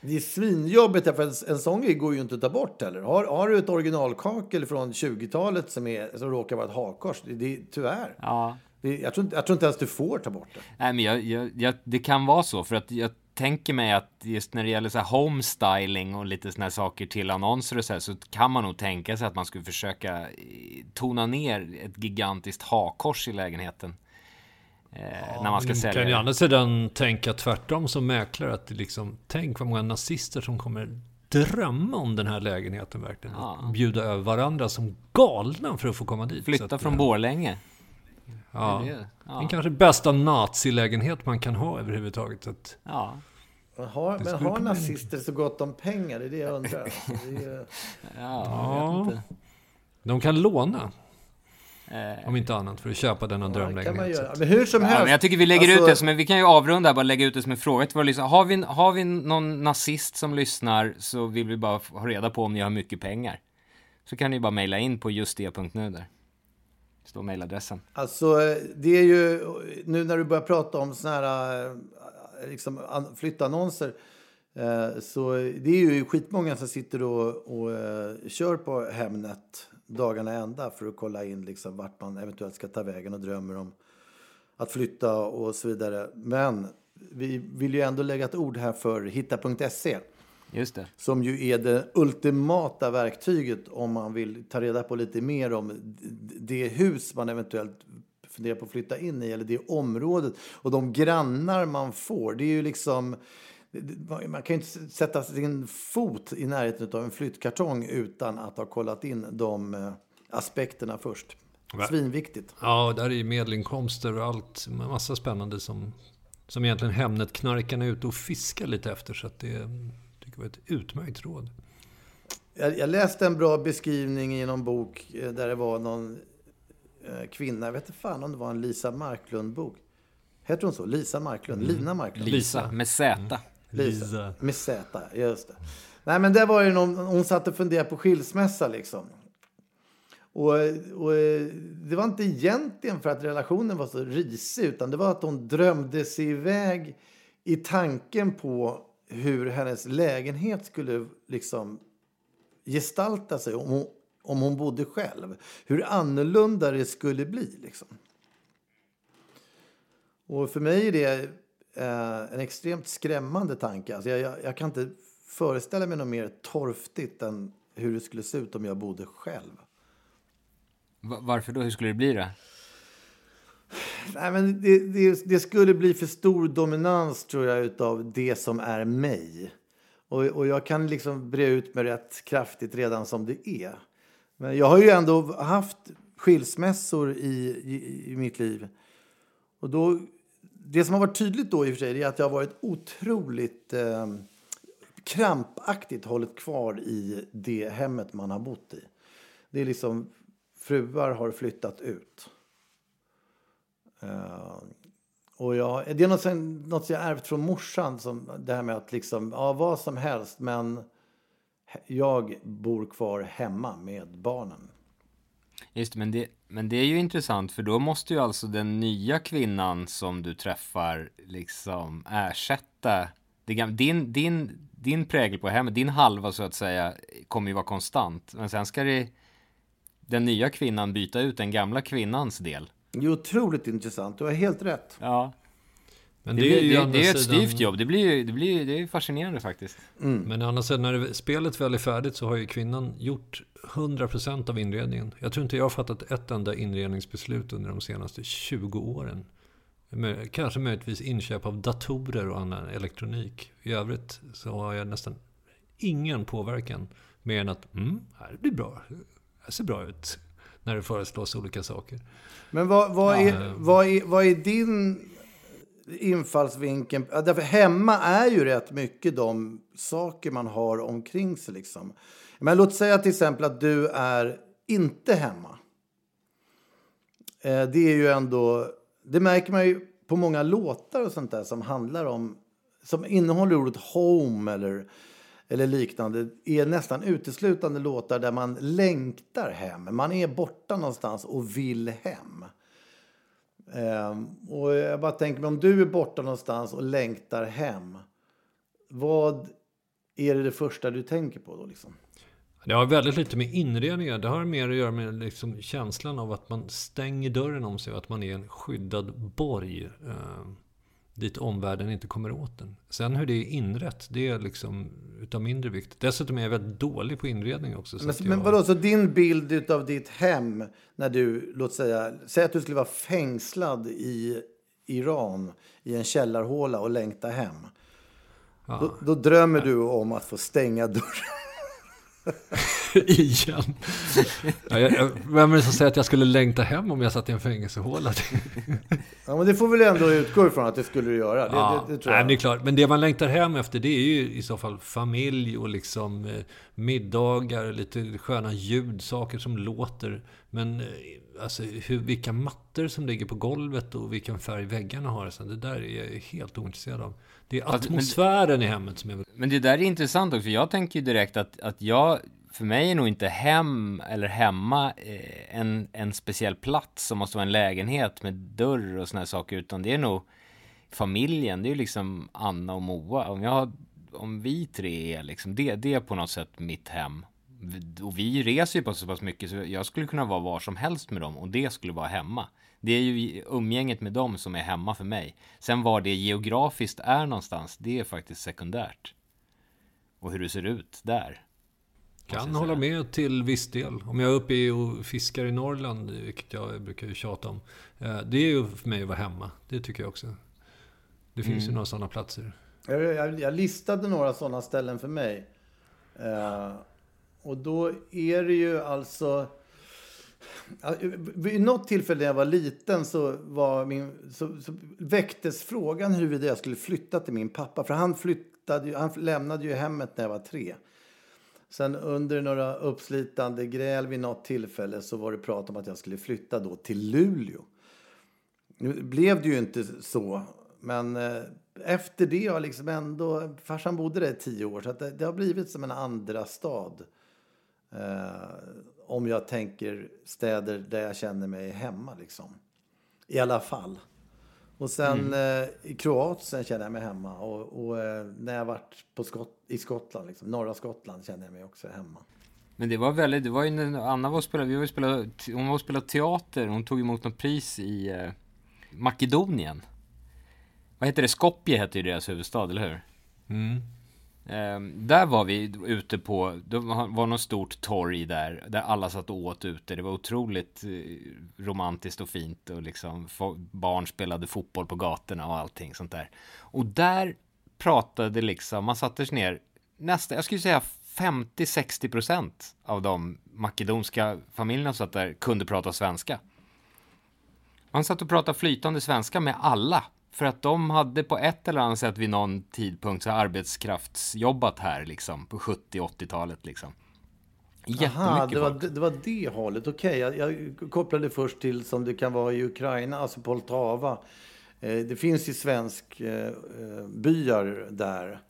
Speaker 3: Det är svinjobbigt, för en, en sån grej går ju inte att ta bort heller. Har, har du ett originalkakel från 20-talet som, är, som råkar vara ett hakkors, det, det, tyvärr.
Speaker 1: Ja.
Speaker 3: Det, jag, tror, inte- jag tror inte ens du får ta bort det.
Speaker 1: Nej, men jag, jag, jag, det kan vara så, för att jag tänker mig att just när det gäller så här homestyling och lite såna här saker till annonser och så här, så kan man nog tänka sig att man skulle försöka eh, tona ner ett gigantiskt hakkors i lägenheten. Eh, när man ska sälja
Speaker 2: kan ju andra sidan tänka tvärtom som mäklare. Att liksom, tänk vad många nazister som kommer drömma om den här lägenheten verkligen.
Speaker 1: Ja.
Speaker 2: Och bjuda över varandra som galna för att få komma dit.
Speaker 1: Flytta
Speaker 2: att,
Speaker 1: från
Speaker 2: eh,
Speaker 1: Borlänge.
Speaker 2: Ja.
Speaker 1: Det är det. Ja.
Speaker 2: Den kanske bästa nazilägenhet man kan ha överhuvudtaget. Så att,
Speaker 1: Ja.
Speaker 3: Men har, men har nazister så gott om pengar? Det är det jag undrar. <laughs> Det är,
Speaker 1: Ja, jag
Speaker 2: de kan låna,
Speaker 1: Eh,
Speaker 2: om inte annat, för att köpa denna
Speaker 3: Ja,
Speaker 2: drömlägenhet.
Speaker 3: Men hur som helst.
Speaker 1: Ja, men jag tycker vi lägger
Speaker 3: alltså,
Speaker 1: ut det som en, vi kan ju avrunda här, bara lägga ut det som en fråga till våra lyssnare. Har vi, har vi någon nazist som lyssnar så vill vi bara ha reda på om ni har mycket pengar. Så kan ni bara mejla in på just det.nu där. Står mejladressen.
Speaker 3: Alltså, eh, det är ju... Nu när du börjar prata om såna här eh, liksom, flyttannonser eh, så det är ju skitmånga som sitter och, och kör på Hemnet dagarna ända för att kolla in liksom, vart man eventuellt ska ta vägen och drömmer om att flytta och så vidare. Men vi vill ju ändå lägga ett ord här för hitta.se
Speaker 1: Just det.
Speaker 3: som ju är det ultimata verktyget om man vill ta reda på lite mer om det hus man eventuellt funderar på att flytta in i eller det området och de grannar man får. Det är ju liksom man kan ju inte sätta sin fot i närheten av en flyttkartong utan att ha kollat in de eh, aspekterna först. Svinviktigt.
Speaker 2: Ja, där är ju medelinkomster och allt. Massa spännande som, som egentligen Hemnet-knarkarna är ute och fiskar lite efter. Så att det tycker var ett utmärkt råd.
Speaker 3: Jag, jag läste en bra beskrivning i någon bok eh, där det var någon eh, kvinna, jag vet inte fan om det var en Lisa Marklund-bok. Heter hon så? Lisa Marklund? Lina Marklund?
Speaker 1: Lisa, med Z.
Speaker 2: Lisa.
Speaker 3: Med Z, just det. Nej, men där var det någon, hon satt och funderade på skilsmässa liksom. Och, och eh, det var inte egentligen för att relationen var så risig, utan det var att hon drömde sig iväg i tanken på hur hennes lägenhet skulle liksom gestalta sig om hon, om hon bodde själv. Hur annorlunda det skulle bli. Liksom. Och för mig är det eh, en extremt skrämmande tanke. Alltså jag, jag, jag kan inte föreställa mig något mer torftigt än hur det skulle se ut om jag bodde själv.
Speaker 1: Varför då? Hur skulle det bli då?
Speaker 3: Nej, men det, det, det skulle bli för stor dominans tror jag utav det som är mig. Och, och jag kan liksom bre ut mig rätt kraftigt redan som det är. Men jag har ju ändå haft skilsmässor i, i, i mitt liv. Och då, det som har varit tydligt då i och för sig är att jag har varit otroligt eh, krampaktigt hållit kvar i det hemmet man har bott i. Det är liksom, fruar har flyttat ut. Eh, och jag, det är något, som- något jag ärvt från morsan, som det här med att liksom, ja vad som helst, men jag bor kvar hemma med barnen.
Speaker 1: Just men det, men det är ju intressant för då måste ju alltså den nya kvinnan som du träffar liksom ersätta din, din, din prägel på hemmet, din halva så att säga, kommer ju vara konstant. Men sen ska det den nya kvinnan byta ut den gamla kvinnans del.
Speaker 3: Det är otroligt intressant, du har helt rätt.
Speaker 1: Ja,
Speaker 2: Men
Speaker 1: det,
Speaker 2: det, är ju
Speaker 1: det, det, det är ett
Speaker 2: sidan-
Speaker 1: styvt jobb. Det blir det blir det är fascinerande faktiskt.
Speaker 2: Men å andra sidan, när det, spelet väl är färdigt så har ju kvinnan gjort 100% av inredningen. Jag tror inte jag har fattat ett enda inredningsbeslut under de senaste 20 åren. Men Kanske möjligtvis inköp av datorer och annan elektronik. I övrigt så har jag nästan ingen påverkan. Mer än att, mm, här blir bra. Det ser bra ut. När det föreslås olika saker.
Speaker 3: Men vad, vad,
Speaker 2: Ja.
Speaker 3: är, vad, är, vad är din infallsvinkel? Därför hemma är ju rätt mycket de saker man har omkring sig. Liksom. Men låt säga till exempel att du är inte hemma. Eh, Det är ju ändå, det märker man ju på många låtar och sånt där som handlar om, som innehåller ordet home eller, eller liknande, är nästan uteslutande låtar där man längtar hem. Man är borta någonstans och vill hem. Ehm, och jag bara tänker mig, om du är borta någonstans och längtar hem, vad är det, det första du tänker på då liksom?
Speaker 2: Det har väldigt lite med inredningar. Det har mer att göra med liksom känslan av att man stänger dörren om sig och att man är en skyddad borg. Eh, dit omvärlden inte kommer åt den. Sen hur det är inrett, det är liksom utav mindre vikt. Dessutom är jag väldigt dålig på inredning också. så
Speaker 3: Men,
Speaker 2: jag-
Speaker 3: men vadå, så din bild av ditt hem när du, låt säga, säg att du skulle vara fängslad i Iran i en källarhåla och längta hem. Då, då drömmer du om att få stänga dörren. <laughs>
Speaker 2: Igen. ja, jag, jag, vem är det som säger att jag skulle längta hem om jag satt i en fängelsehåla?
Speaker 3: Ja, men det får väl ändå utgå ifrån att det skulle du göra. Det,
Speaker 2: Ja,
Speaker 3: det, det tror
Speaker 2: nej,
Speaker 3: jag.
Speaker 2: men det är klart. Men det man längtar hem efter det är ju i så fall familj och liksom eh, middagar, lite sköna ljud, saker som låter. Men eh, alltså hur, vilka mattor som ligger på golvet och vilken färg väggarna har. Så det där är jag helt ointresserad av. Det är
Speaker 1: Alltså, men-
Speaker 2: atmosfären i hemmet som jag vill...
Speaker 1: Men det där är intressant också, jag tänker ju direkt att, att jag, för mig är nog inte hem eller hemma eh, en, en speciell plats som måste vara en lägenhet med dörr och såna här saker, utan det är nog familjen, det är ju liksom Anna och Moa. Om, jag, om vi tre är liksom, det, det är på något sätt mitt hem. Och vi reser ju på så pass mycket så jag skulle kunna vara var som helst med dem och det skulle vara hemma. Det är ju umgänget med dem som är hemma för mig. Sen var det geografiskt är någonstans, det är faktiskt sekundärt. Och hur det ser ut där.
Speaker 2: Kan hålla med till viss del. Om jag är uppe i och fiskar i Norrland, vilket jag brukar ju tjata om. eh, Det är ju för mig att vara hemma. Det tycker jag också. Det finns
Speaker 3: Mm.
Speaker 2: ju några sådana platser.
Speaker 3: Jag, jag, jag listade några sådana ställen för mig. Eh, och då är det ju alltså... Vid något tillfälle när jag var liten så, var min, så, så väcktes frågan huruvida jag skulle flytta till min pappa. För han, flyttade, han lämnade ju hemmet när jag var tre. Sen under några uppslitande gräl vid något tillfälle så var det prat om att jag skulle flytta då till Luleå. Nu blev det ju inte så. Men eh, efter det har liksom ändå... Farsan bodde där i tio år. Så att det, det har blivit som en andra stad. Eh, om jag tänker städer där jag känner mig hemma. Liksom. I alla fall. Och sen eh, i Kroatien känner jag mig hemma. Och, och eh, när jag varit på Skott, i Skottland, liksom, norra Skottland, känner jag mig också hemma.
Speaker 1: Men det var väldigt, det var ju när Anna var och spelade, vi var och spelade, hon var och spelade teater, hon tog emot något pris i eh, Makedonien. Vad heter det? Skopje heter ju deras huvudstad, eller hur?
Speaker 2: Mm.
Speaker 1: Ehm, där var vi ute på, det var något stort torg där, där alla satt och åt ute. Det var otroligt eh, romantiskt och fint och liksom barn spelade fotboll på gatorna och allting sånt där. Och där pratade liksom, man satte sig ner, nästan, jag skulle säga 50-60 procent av de makedonska familjerna som satt där kunde prata svenska. Man satt och pratade flytande svenska med alla. För att de hade på ett eller annat sätt vid någon tidpunkt så arbetskraftsjobbat här liksom på 70-80-talet liksom. Jättemycket
Speaker 3: Aha, det var,
Speaker 1: folk.
Speaker 3: det, var det hållet. Okej, jag, jag kopplade först till som det kan vara i Ukraina, alltså Poltava. Eh, det finns ju svensk eh, eh, byar där.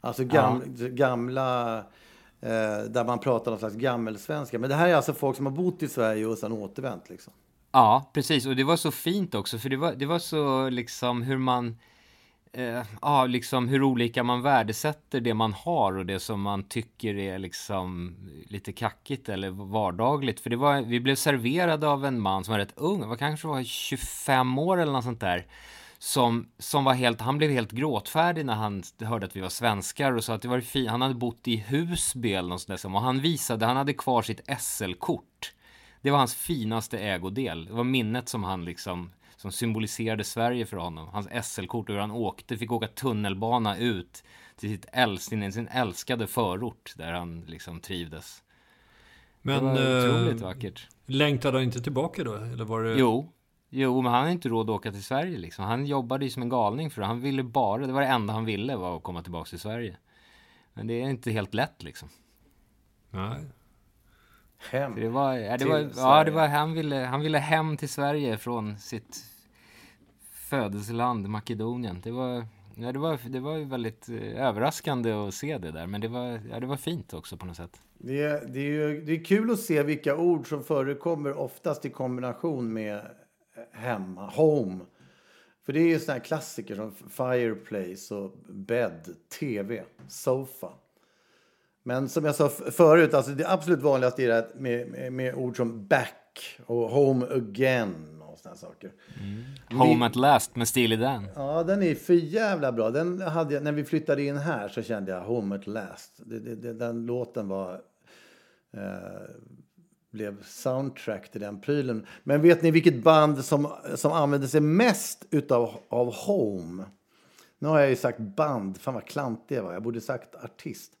Speaker 3: Alltså gam, gamla, eh, där man pratar någon slags gammelsvenska. Men det här är alltså folk som har bott i Sverige och sedan återvänt liksom.
Speaker 1: Ja, precis. Och det var så fint också, för det var, det var så liksom hur man... Eh, ja, liksom hur olika man värdesätter det man har och det som man tycker är liksom lite kackigt eller vardagligt. För det var, vi blev serverade av en man som var rätt ung, var kanske var 25 år eller något sånt där. Som, som var helt, han blev helt gråtfärdig när han hörde att vi var svenskar och sa att det var fint. Han hade bott i Husby eller något sånt där, och han visade, han hade kvar sitt SL-kort. Det var hans finaste ägodel. Det var minnet som han liksom som symboliserade Sverige för honom. Hans SL-kort och hur han åkte, fick åka tunnelbana ut till sitt äl, sin, älskade förort där han liksom trivdes.
Speaker 2: Men,
Speaker 1: det var otroligt
Speaker 2: eh,
Speaker 1: vackert.
Speaker 2: Längtade han inte tillbaka då? Eller var det...
Speaker 1: Jo, jo, men han hade inte råd att åka till Sverige liksom. Han jobbade ju som en galning för det. Han ville bara, det var det enda han ville var att komma tillbaka till Sverige. Men det är inte helt lätt liksom.
Speaker 2: Nej.
Speaker 3: Hem
Speaker 1: Så det var, ja, det var, ja, det var, han, ville, han ville hem till Sverige från sitt födelseland Makedonien. Det var, ja, det var, det var ju väldigt eh, överraskande att se det där, men det var, ja, det var fint också på något sätt.
Speaker 3: Det är, det, är ju, det är kul att se vilka ord som förekommer oftast i kombination med hemma, home. För det är ju sådana här klassiker som fireplace och bed, tv, sofa. Men som jag sa förut, alltså det absolut vanligaste är det med, med, med ord som back och home again och sådana saker.
Speaker 1: Home at last med Steely Dan.
Speaker 3: Ja, den är för jävla bra. Den hade jag, när vi flyttade in här så kände jag Home at last. Det, det, det, den låten var... Eh, blev soundtrack till den prylen. Men vet ni vilket band som, som använde sig mest utav, av Home? Nu har jag ju sagt band. Fan vad klantig jag var. Jag borde sagt artist.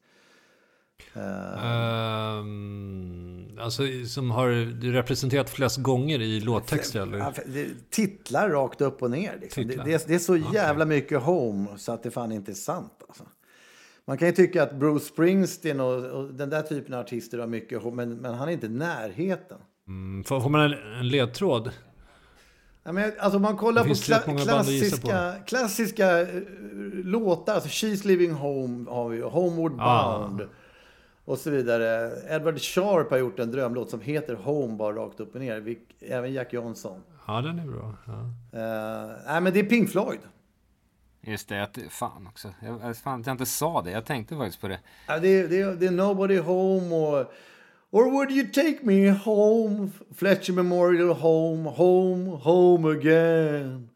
Speaker 2: Ehm, alltså som har representerat flest gånger i låttexter eller?
Speaker 3: Titlar rakt upp och ner. Liksom. Det, det, det är så jävla mycket home så att det fan inte är sant. Alltså. Man kan ju tycka att Bruce Springsteen och, och den där typen av artister har mycket home, men, men han är inte i närheten.
Speaker 2: Mm, Får får man en, en ledtråd?
Speaker 3: Ja, men, alltså om man kollar på, kla-
Speaker 2: att gissa
Speaker 3: klassiska, klassiska eh, låtar, alltså She's Living Home har vi ju, Homeward
Speaker 2: Ah.
Speaker 3: Och så vidare. Edward Sharp har gjort en drömlåt som heter Home bara rakt upp och ner. Även Jack Johnson.
Speaker 2: Ja, den är bra. Ja.
Speaker 3: Uh, nej, men det är Pink Floyd.
Speaker 1: Just det, att, fan också. Jag, fan, jag inte sa det. Jag tänkte faktiskt på det.
Speaker 3: Ja, det, är- det, är- det är Nobody Home och Or would you take me home? Fletcher Memorial Home, Home, Home again.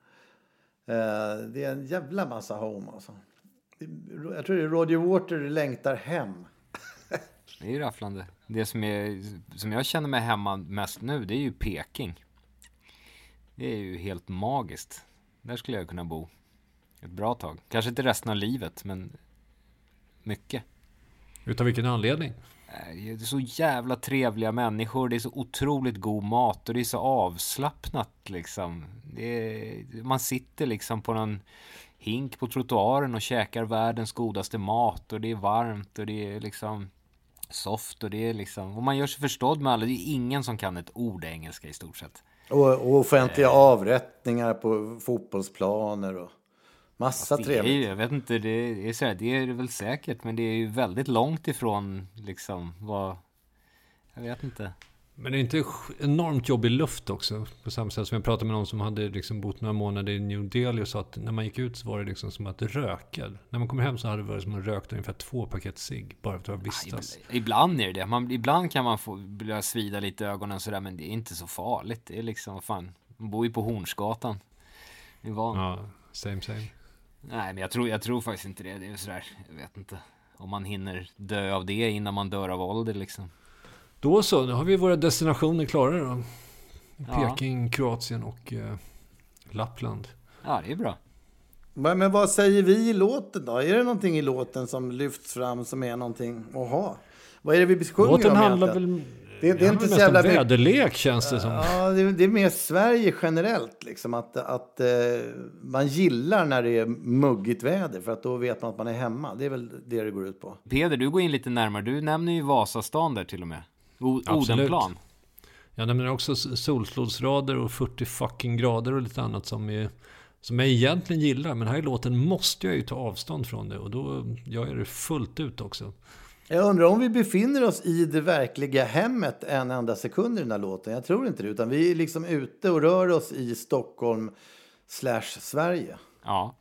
Speaker 3: Eh, det är en jävla massa Home alltså. Jag tror det är Roger Water längtar hem.
Speaker 1: Det är ju rafflande. Det som, är, som jag känner mig hemma mest nu, det är ju Peking. Det är ju helt magiskt. Där skulle jag kunna bo ett bra tag. Kanske inte resten av livet, men mycket.
Speaker 2: Utav vilken anledning?
Speaker 1: Det är så jävla trevliga människor, det är så otroligt god mat och det är så avslappnat liksom. Är, man sitter liksom på någon hink på trottoaren och käkar världens godaste mat och det är varmt och det är liksom soft och det är liksom, och man gör sig förstådd med alla. Det är ingen som kan ett ord engelska i stort sett.
Speaker 3: Och, och offentliga avrättningar på fotbollsplaner och massa
Speaker 1: är
Speaker 3: trevligt.
Speaker 1: ju, jag vet inte, det är, så här, det är väl säkert, men det är ju väldigt långt ifrån liksom vad, jag vet inte.
Speaker 2: Men det är inte enormt jobbig luft också? På samma sätt som jag pratade med någon som hade liksom bott några månader i New Delhi och sa att när man gick ut så var det liksom som att röka. När man kommer hem så hade det varit som att röka ungefär två paket cigg bara för att vistas.
Speaker 1: Ibland- Ibland är det det. Man, ibland kan man få börja svida lite i ögonen sådär, men det är inte så farligt. Det är liksom, fan, man bor ju på Hornsgatan. Det är van.
Speaker 2: Ja, same same.
Speaker 1: Nej, men jag tror, jag tror faktiskt inte det. Det är sådär, jag vet inte. Om man hinner dö av det innan man dör av ålder liksom.
Speaker 2: Då så, nu har vi våra destinationer klara då.
Speaker 1: Ja.
Speaker 2: Peking, Kroatien och eh, Lappland.
Speaker 1: Ja, det är bra.
Speaker 3: Men, men vad säger vi i låten då? Är det någonting i låten som lyfts fram som är någonting att ha? Vad är det vi sjunger
Speaker 2: Låten
Speaker 3: om
Speaker 2: handlar
Speaker 3: egentligen?
Speaker 2: väl...
Speaker 3: Det- det är inte så jävla mycket-
Speaker 2: väderlek känns det som.
Speaker 3: Ja, det, det är mer Sverige generellt. Liksom, att att eh, man gillar när det är muggigt väder för att då vet man att man är hemma. Det är väl det det går ut på.
Speaker 1: Peder, du går in lite närmare. Du nämner ju Vasastan där till och med. Odenplan.
Speaker 2: Jag nämner också solstrålsrader och 40 fucking grader och lite annat som är Som jag egentligen gillar, men här i låten måste jag ju ta avstånd från det. Och då gör jag det fullt ut också.
Speaker 3: Jag undrar om vi befinner oss i det verkliga hemmet en enda sekund i den här låten. Jag tror inte det, utan vi är liksom ute och rör oss i Stockholm slash Sverige.
Speaker 1: Ja,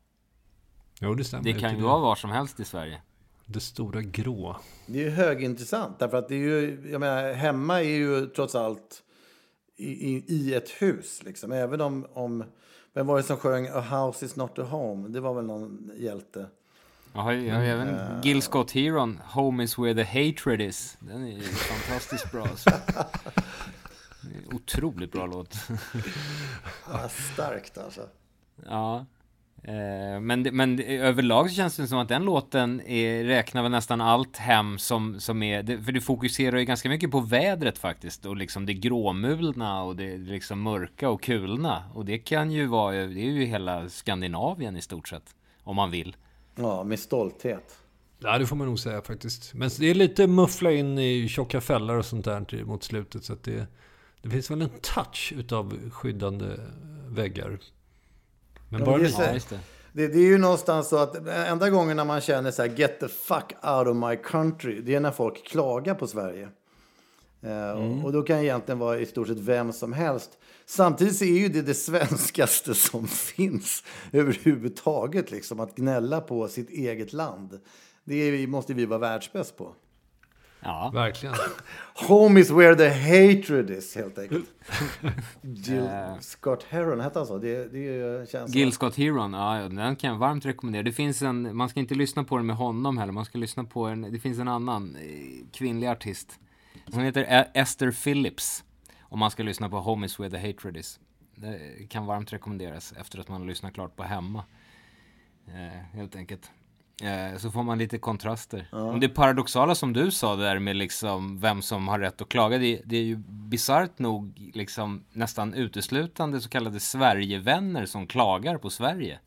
Speaker 2: Jo, det stämmer.
Speaker 1: det kan ju vara var som helst i Sverige.
Speaker 2: Det stora grå.
Speaker 3: Det är ju högintressant, därför att det är ju, jag menar, hemma är ju trots allt i, i, i ett hus, liksom. Även om, om, vem var det som sjöng A house is not a home? Det var väl någon hjälte.
Speaker 1: Jag har, ju- jag har
Speaker 2: Mm.
Speaker 1: även Gil Scott Heron, Home is where the hatred is. Den är ju <laughs> fantastiskt bra. Alltså. Är en Otroligt bra låt.
Speaker 3: Ah, starkt alltså.
Speaker 1: Ja. Eh, Men, men överlag så känns det som att den låten är, räknar väl nästan allt hem som, som är, för du fokuserar ju ganska mycket på vädret faktiskt och liksom det gråmulna och det liksom mörka och kulna och det kan ju vara, det är ju hela Skandinavien i stort sett, om man vill.
Speaker 3: Ja, med stolthet.
Speaker 2: Ja, det får man nog säga faktiskt. Men det är lite muffla in i tjocka fällar och sånt där mot slutet. Så att det, det finns väl en touch utav skyddande väggar. Men bara
Speaker 3: men det är
Speaker 2: lite.
Speaker 3: så-
Speaker 1: Ja, just det.
Speaker 3: Det, det är ju någonstans så att enda gången när man känner så här get the fuck out of my country, det är när folk klagar på Sverige. Eh, och- Och då kan det egentligen vara i stort sett vem som helst. Samtidigt så är ju det det svenskaste som <laughs> finns överhuvudtaget, liksom att gnälla på sitt eget land. Det är, måste vi vara världsbäst på.
Speaker 1: Ja.
Speaker 2: Verkligen. <laughs>
Speaker 3: Home is where the hatred is, helt enkelt. <laughs> Jill
Speaker 1: Eh.
Speaker 3: Scott Heron hette han så? Det, det känns...
Speaker 1: Gil Scott Heron, ja, den kan jag varmt rekommendera. Det finns en, man ska inte lyssna på den med honom heller, man ska lyssna på en, det finns en annan eh, kvinnlig artist. Som heter Esther Phillips. Om man ska lyssna på Home is where the hatred is. Det kan varmt rekommenderas efter att man har lyssnat klart på Hemma. Eh, helt enkelt. Eh, så får man lite kontraster. Och det paradoxala som du sa där med liksom vem som har rätt att klaga. Det, det är ju bisarrt nog liksom nästan uteslutande så kallade Sverigevänner som klagar på Sverige.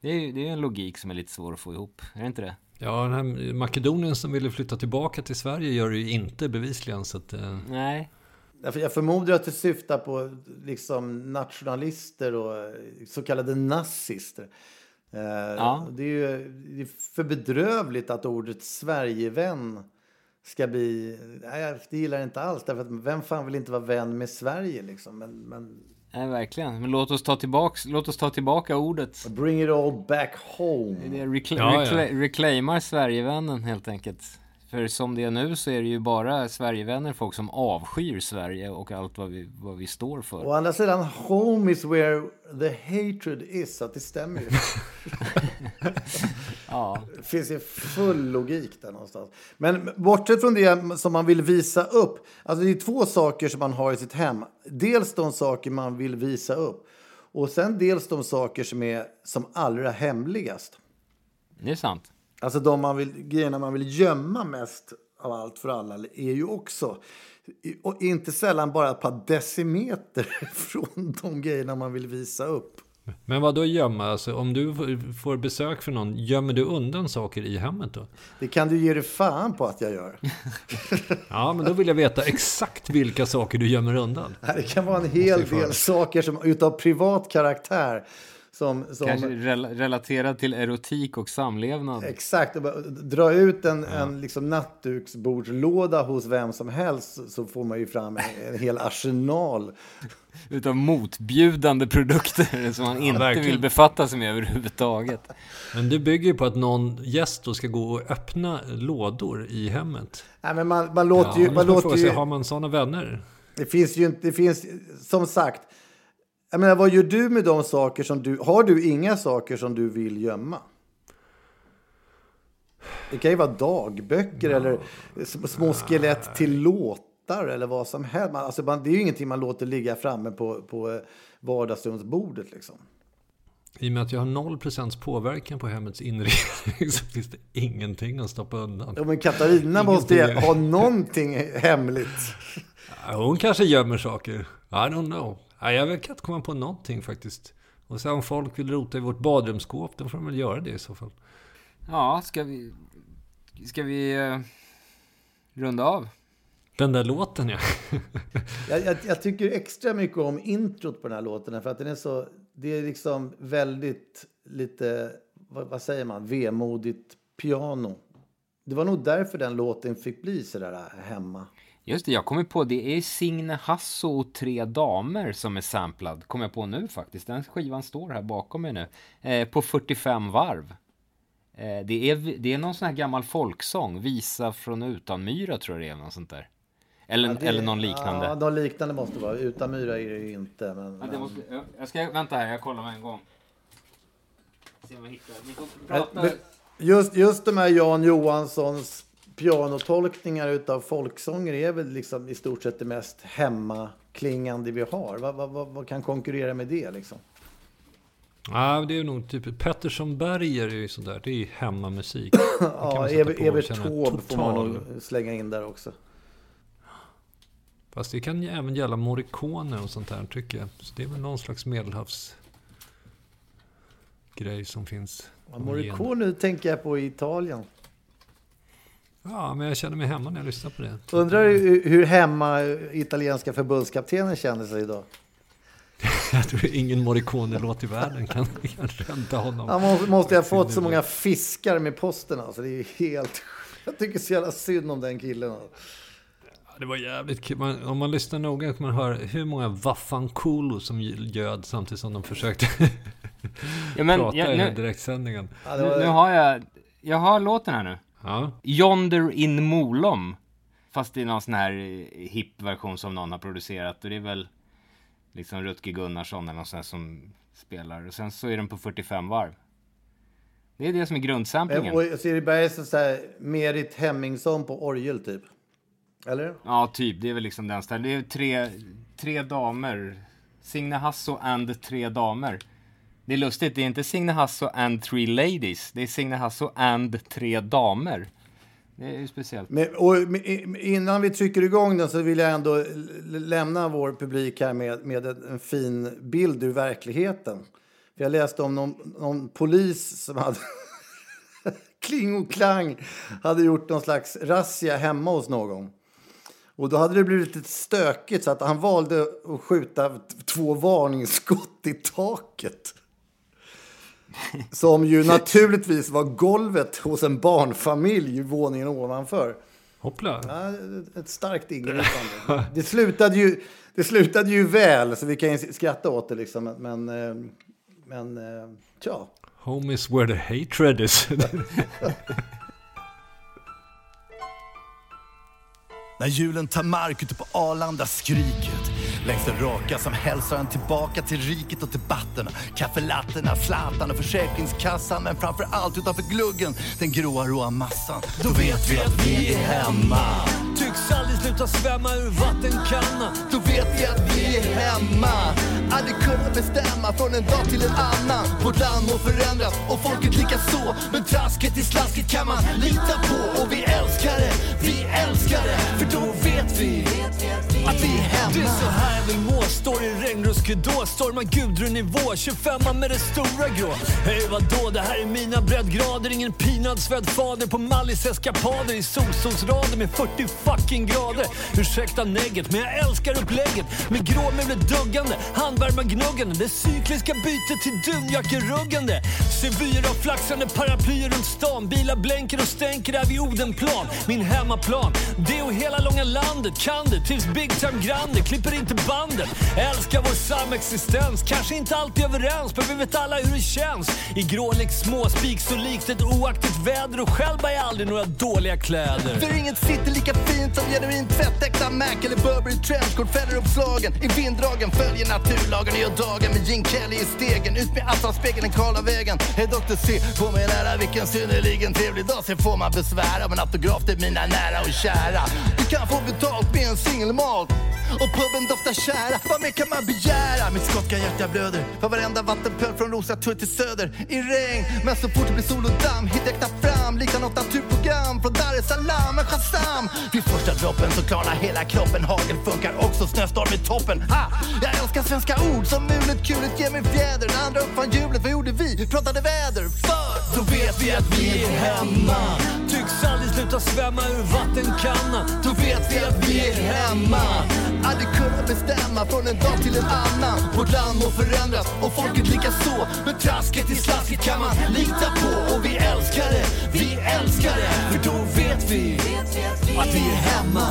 Speaker 1: Det är ju det är en logik som är lite svår att få ihop. Är det inte det?
Speaker 2: Ja, den här Makedonien som ville flytta tillbaka till Sverige gör det ju inte bevisligen. Så att, eh,
Speaker 1: Nej.
Speaker 3: Jag förmodar att det syftar på liksom nationalister och så kallade nazister. Eh,
Speaker 1: Ja.
Speaker 3: Det är ju det är för bedrövligt att ordet Sverigevän ska bli... Nej, jag- det gillar jag inte alls. Därför att vem fan vill inte vara vän med Sverige liksom? Men, men
Speaker 1: Nej, verkligen. Men låt oss ta tillbaks, låt oss ta tillbaka ordet.
Speaker 3: bring it all back home.
Speaker 1: Det recla-
Speaker 2: Ja, ja.
Speaker 1: recla- reclaimar Sverigevännen helt enkelt. För som det är nu så är det ju bara Sverigevänner, folk som avskyr Sverige och allt vad vi, vad vi står för.
Speaker 3: Å andra sidan, home is where the hatred is. Så att det stämmer ju. <laughs> <laughs>
Speaker 1: Ja,
Speaker 3: Det finns ju full logik där någonstans. Men bortsett från det som man vill visa upp. Alltså det är två saker som man har i sitt hem. Dels de saker man vill visa upp. Och sen dels de saker som är som allra hemligast.
Speaker 1: det är sant.
Speaker 3: Alltså de man vill, grejerna man vill gömma mest av allt för alla är ju också och inte sällan bara ett par decimeter <laughs> från de grejerna man vill visa upp.
Speaker 2: Men vad då gömma? Alltså, om du får besök från någon, gömmer du undan saker i hemmet då?
Speaker 3: Det kan du ge dig fan på att jag gör. <laughs>
Speaker 2: Ja, men då vill jag veta exakt vilka saker du gömmer undan.
Speaker 3: Det kan vara en hel del saker som, utav privat karaktär. Som, som,
Speaker 1: Kanske rel- relaterad till erotik och samlevnad.
Speaker 3: Exakt, och bara dra ut en, en liksom nattduksbordslåda hos vem som helst så får man ju fram en, en hel arsenal. <laughs>
Speaker 1: Utav motbjudande produkter <laughs> som man inte
Speaker 2: verkligen.
Speaker 1: vill befatta sig med överhuvudtaget.
Speaker 2: Men det bygger ju på att någon gäst då ska gå och öppna lådor i hemmet.
Speaker 3: Nej, men man, man låter
Speaker 2: Ja,
Speaker 3: ju... Man
Speaker 2: får
Speaker 3: låter
Speaker 2: fråga sig,
Speaker 3: ju
Speaker 2: har man sådana vänner?
Speaker 3: det finns ju inte... Det finns, som sagt, jag menar, vad gör du med de saker som du... Har du inga saker som du vill gömma? Det kan ju vara dagböcker eller sm- små skelett till låtar eller vad som helst. Man, alltså, man, det är ju ingenting man låter ligga framme på, på eh, vardagsrumsbordet. Liksom.
Speaker 2: I och med att jag har 0% påverkan på hemmets inredning <laughs> så finns det ingenting att stoppa undan.
Speaker 3: Ja, men Katarina måste ju ha någonting hemligt.
Speaker 2: Hon kanske gömmer saker. I don't know. Ja, jag kan inte komma på någonting faktiskt. Och så om folk vill rota i vårt badrumsskåp, då får de väl göra det i så fall.
Speaker 1: Ja, ska vi... Ska vi eh, runda av?
Speaker 2: Den där låten ja. <laughs>
Speaker 3: Jag, jag, jag tycker extra mycket om introt på den här låten. För att den är så, det är liksom väldigt lite, vad, vad säger man, vemodigt piano. Det var nog därför den låten fick bli sådär hemma.
Speaker 1: Just det, jag kommer på det är Signe Hasso och Tre Damer som är samplad. Kommer jag på nu faktiskt. Den skivan står här bakom mig nu. Eh, på 45 varv. Eh, det, är, det är någon sån här gammal folksång. Visa från Utanmyra tror jag det är. Något sånt där. Eller,
Speaker 3: Ja, det-
Speaker 1: eller någon liknande.
Speaker 3: Ja, någon liknande måste det vara. Utan myra är det ju inte. Men,
Speaker 1: Ja, måste, jag- jag ska vänta här, jag kollar med en gång. Se om jag hittar. Ni får prata.
Speaker 3: Just, just de här Jan Johanssons pianotolkningar utav folksånger är väl liksom i stort sett det mest hemmaklingande vi har. Vad, vad, vad, kan konkurrera med det liksom?
Speaker 2: Ja, det är nog typ Pettersson Berger är ju sådär. Det är hemmamusik. <clears throat> Den kan
Speaker 3: Ja, Evert, Taube får man nog slänga in där också.
Speaker 2: Fast det kan ju även gälla Morricone och sånt där tycker jag. Så det är väl någon slags medelhavs grej som finns.
Speaker 3: Ja, Morricone nu tänker jag på i Italien.
Speaker 2: Ja, men jag känner mig hemma när jag lyssnar på det.
Speaker 3: Undrar hur hur hemma italienska förbundskaptenen känner sig idag. <laughs>
Speaker 2: Jag tror ingen Morricone-låt i världen kan, kan rädda honom.
Speaker 3: Han måste, måste ha fått så många fiskar med posten alltså. Det är helt... Jag tycker så jävla synd om den killen.
Speaker 2: Ja, Det var jävligt kul. Man, om man lyssnar noga kan man höra hur många Vaffankulo som ljöd samtidigt som de försökte
Speaker 1: Ja, men, <laughs>
Speaker 2: prata i här
Speaker 1: nu,
Speaker 2: direktsändningen.
Speaker 3: Ja, det
Speaker 1: nu,
Speaker 3: var-
Speaker 1: nu har jag, jag har låten här nu.
Speaker 2: Ja.
Speaker 1: Yonder in Molom. Fast det är någon sån här eh, hipp version som någon har producerat. Och det är väl liksom Rutger Gunnarsson eller någon sån här som spelar. Och sen så är den på 45 varv. Det är det som är grundsamplingen.
Speaker 3: Och Siri Berg så här Merit Hemmingsson på orgel typ. Eller?
Speaker 1: Ja, typ. Det är väl liksom den stilen. Det är tre, tre damer. Signe Hasso and tre damer. Det är lustigt, det är inte Signe Hasso and three ladies. Det är Signe Hasso and tre damer. Det är ju speciellt.
Speaker 3: Men, och, men, innan vi trycker igång den så vill jag ändå lämna vår publik här med, med en, en fin bild ur verkligheten. För jag läste om någon, någon polis som hade <laughs> kling och klang hade gjort någon slags razzia hemma hos någon. Och då hade det blivit lite stökigt så att han valde att skjuta två varningsskott i taket. Som ju naturligtvis var golvet hos en barnfamilj våningen ovanför.
Speaker 2: Hoppla.
Speaker 3: Ja, ett starkt ingripande. Det slutade, ju, det slutade ju väl, så vi kan ju skratta åt det. Liksom. Men, eh, men eh, tja.
Speaker 2: Home is where the hatred is.
Speaker 5: När julen tar mark ute på Arlanda skriket Längs den raka som hälsar en tillbaka till riket och debatterna Kaffelatterna, Zlatan och Försäkringskassan Men framför allt utanför gluggen, den gråa råa massan. Då vet vi att vi är hemma.
Speaker 6: Tycks aldrig sluta svämma ur vattenkannan
Speaker 5: Då vet vi att vi är hemma. Aldrig kunna bestämma från en dag till en annan. Vårt land må förändras och folket lika så Men trasket i slasket kan man lita på. Och vi älskar det, vi älskar det. För då vet vi att vi är hemma
Speaker 6: här jag vill må, står i regnruskedå Stormar Gudrun-nivå, 25 med det stora grå. Hej vadå, det här är mina breddgrader. Ingen pinad svedd på Mallis eskapader. I solsolsrader med 40 fucking grader. Ursäkta negget, men jag älskar upplägget. Med gråmulet duggande, handvärmargnuggande Det cykliska bytet till dunjackeruggande Sevyer av flaxande paraplyer runt stan. Bilar blänker och stänker där vid Odenplan. Min hemmaplan, det och hela långa landet Kan det. Tills Big Time Grande. Klipper inte bandet. Älskar vår samexistens, kanske inte alltid överens Men vi vet alla hur det känns. I grålik småspik så likt ett oaktigt väder Och själv bär jag aldrig några dåliga kläder.
Speaker 5: För inget sitter lika fint som genuint tvättäkta Mac eller Burberry trenchcoat. Fäller uppslagen I vinddragen följer naturlagen och gör dagen med Gene Kelly i stegen. Ut med asfaltspegeln den kala vägen. Hej Dr. C, på mig nära. Vilken synnerligen trevlig dag. Sen får man besvära. Av en autograf till mina nära och kära. Du kan få betalt med en singelmalt och puben doftar kära, vad mer kan man begära? Mitt skotska hjärta blöder. För varenda vattenpöl från Rosatur till Söder. I regn Men så fort det blir sol och damm hittar jag knappt fram. Lika något naturprogram från Dar es Salaam. Men Shazam! Vid första droppen så klarnar hela kroppen. Hagel funkar också, snöstorm i toppen. Ha! Jag älskar svenska ord som mulet, kulet ger mig fjäder. När andra uppfann hjulet, vad gjorde vi? Pratade väder, för! Då vet vi att vi är hemma.
Speaker 6: Tycks aldrig sluta sluta svämma ur vattenkannan.
Speaker 5: Då vet vi att vi är hemma. Aldrig kunna bestämma från en dag till en annan. Vårt land må förändras och folket lika så. Men trasket i slasket kan man lita på. Och vi älskar det, vi älskar det. För då vet vi att vi är hemma.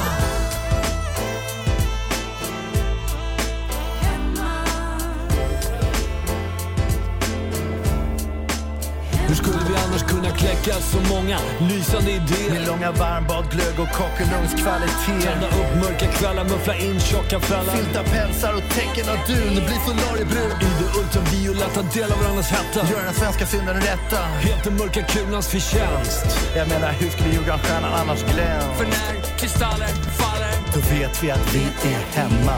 Speaker 6: Hur skulle vi annars kunna kläcka så många lysande idéer?
Speaker 5: Med långa varmbad, glögg och kakelugnkvalitet.
Speaker 6: Tända upp mörka kvällar, muffla in tjocka frällar.
Speaker 5: Filta pälsar och tecken av dun, bli solariebrun.
Speaker 6: I det ultravioletta, dela varandras hetta.
Speaker 5: Gör den svenska synden rätta.
Speaker 6: Helt den mörka kulans förtjänst.
Speaker 5: Jag menar, hur skulle julgransstjärnan annars glänsa?
Speaker 6: För när kristaller faller
Speaker 5: Då vet vi att vi är hemma.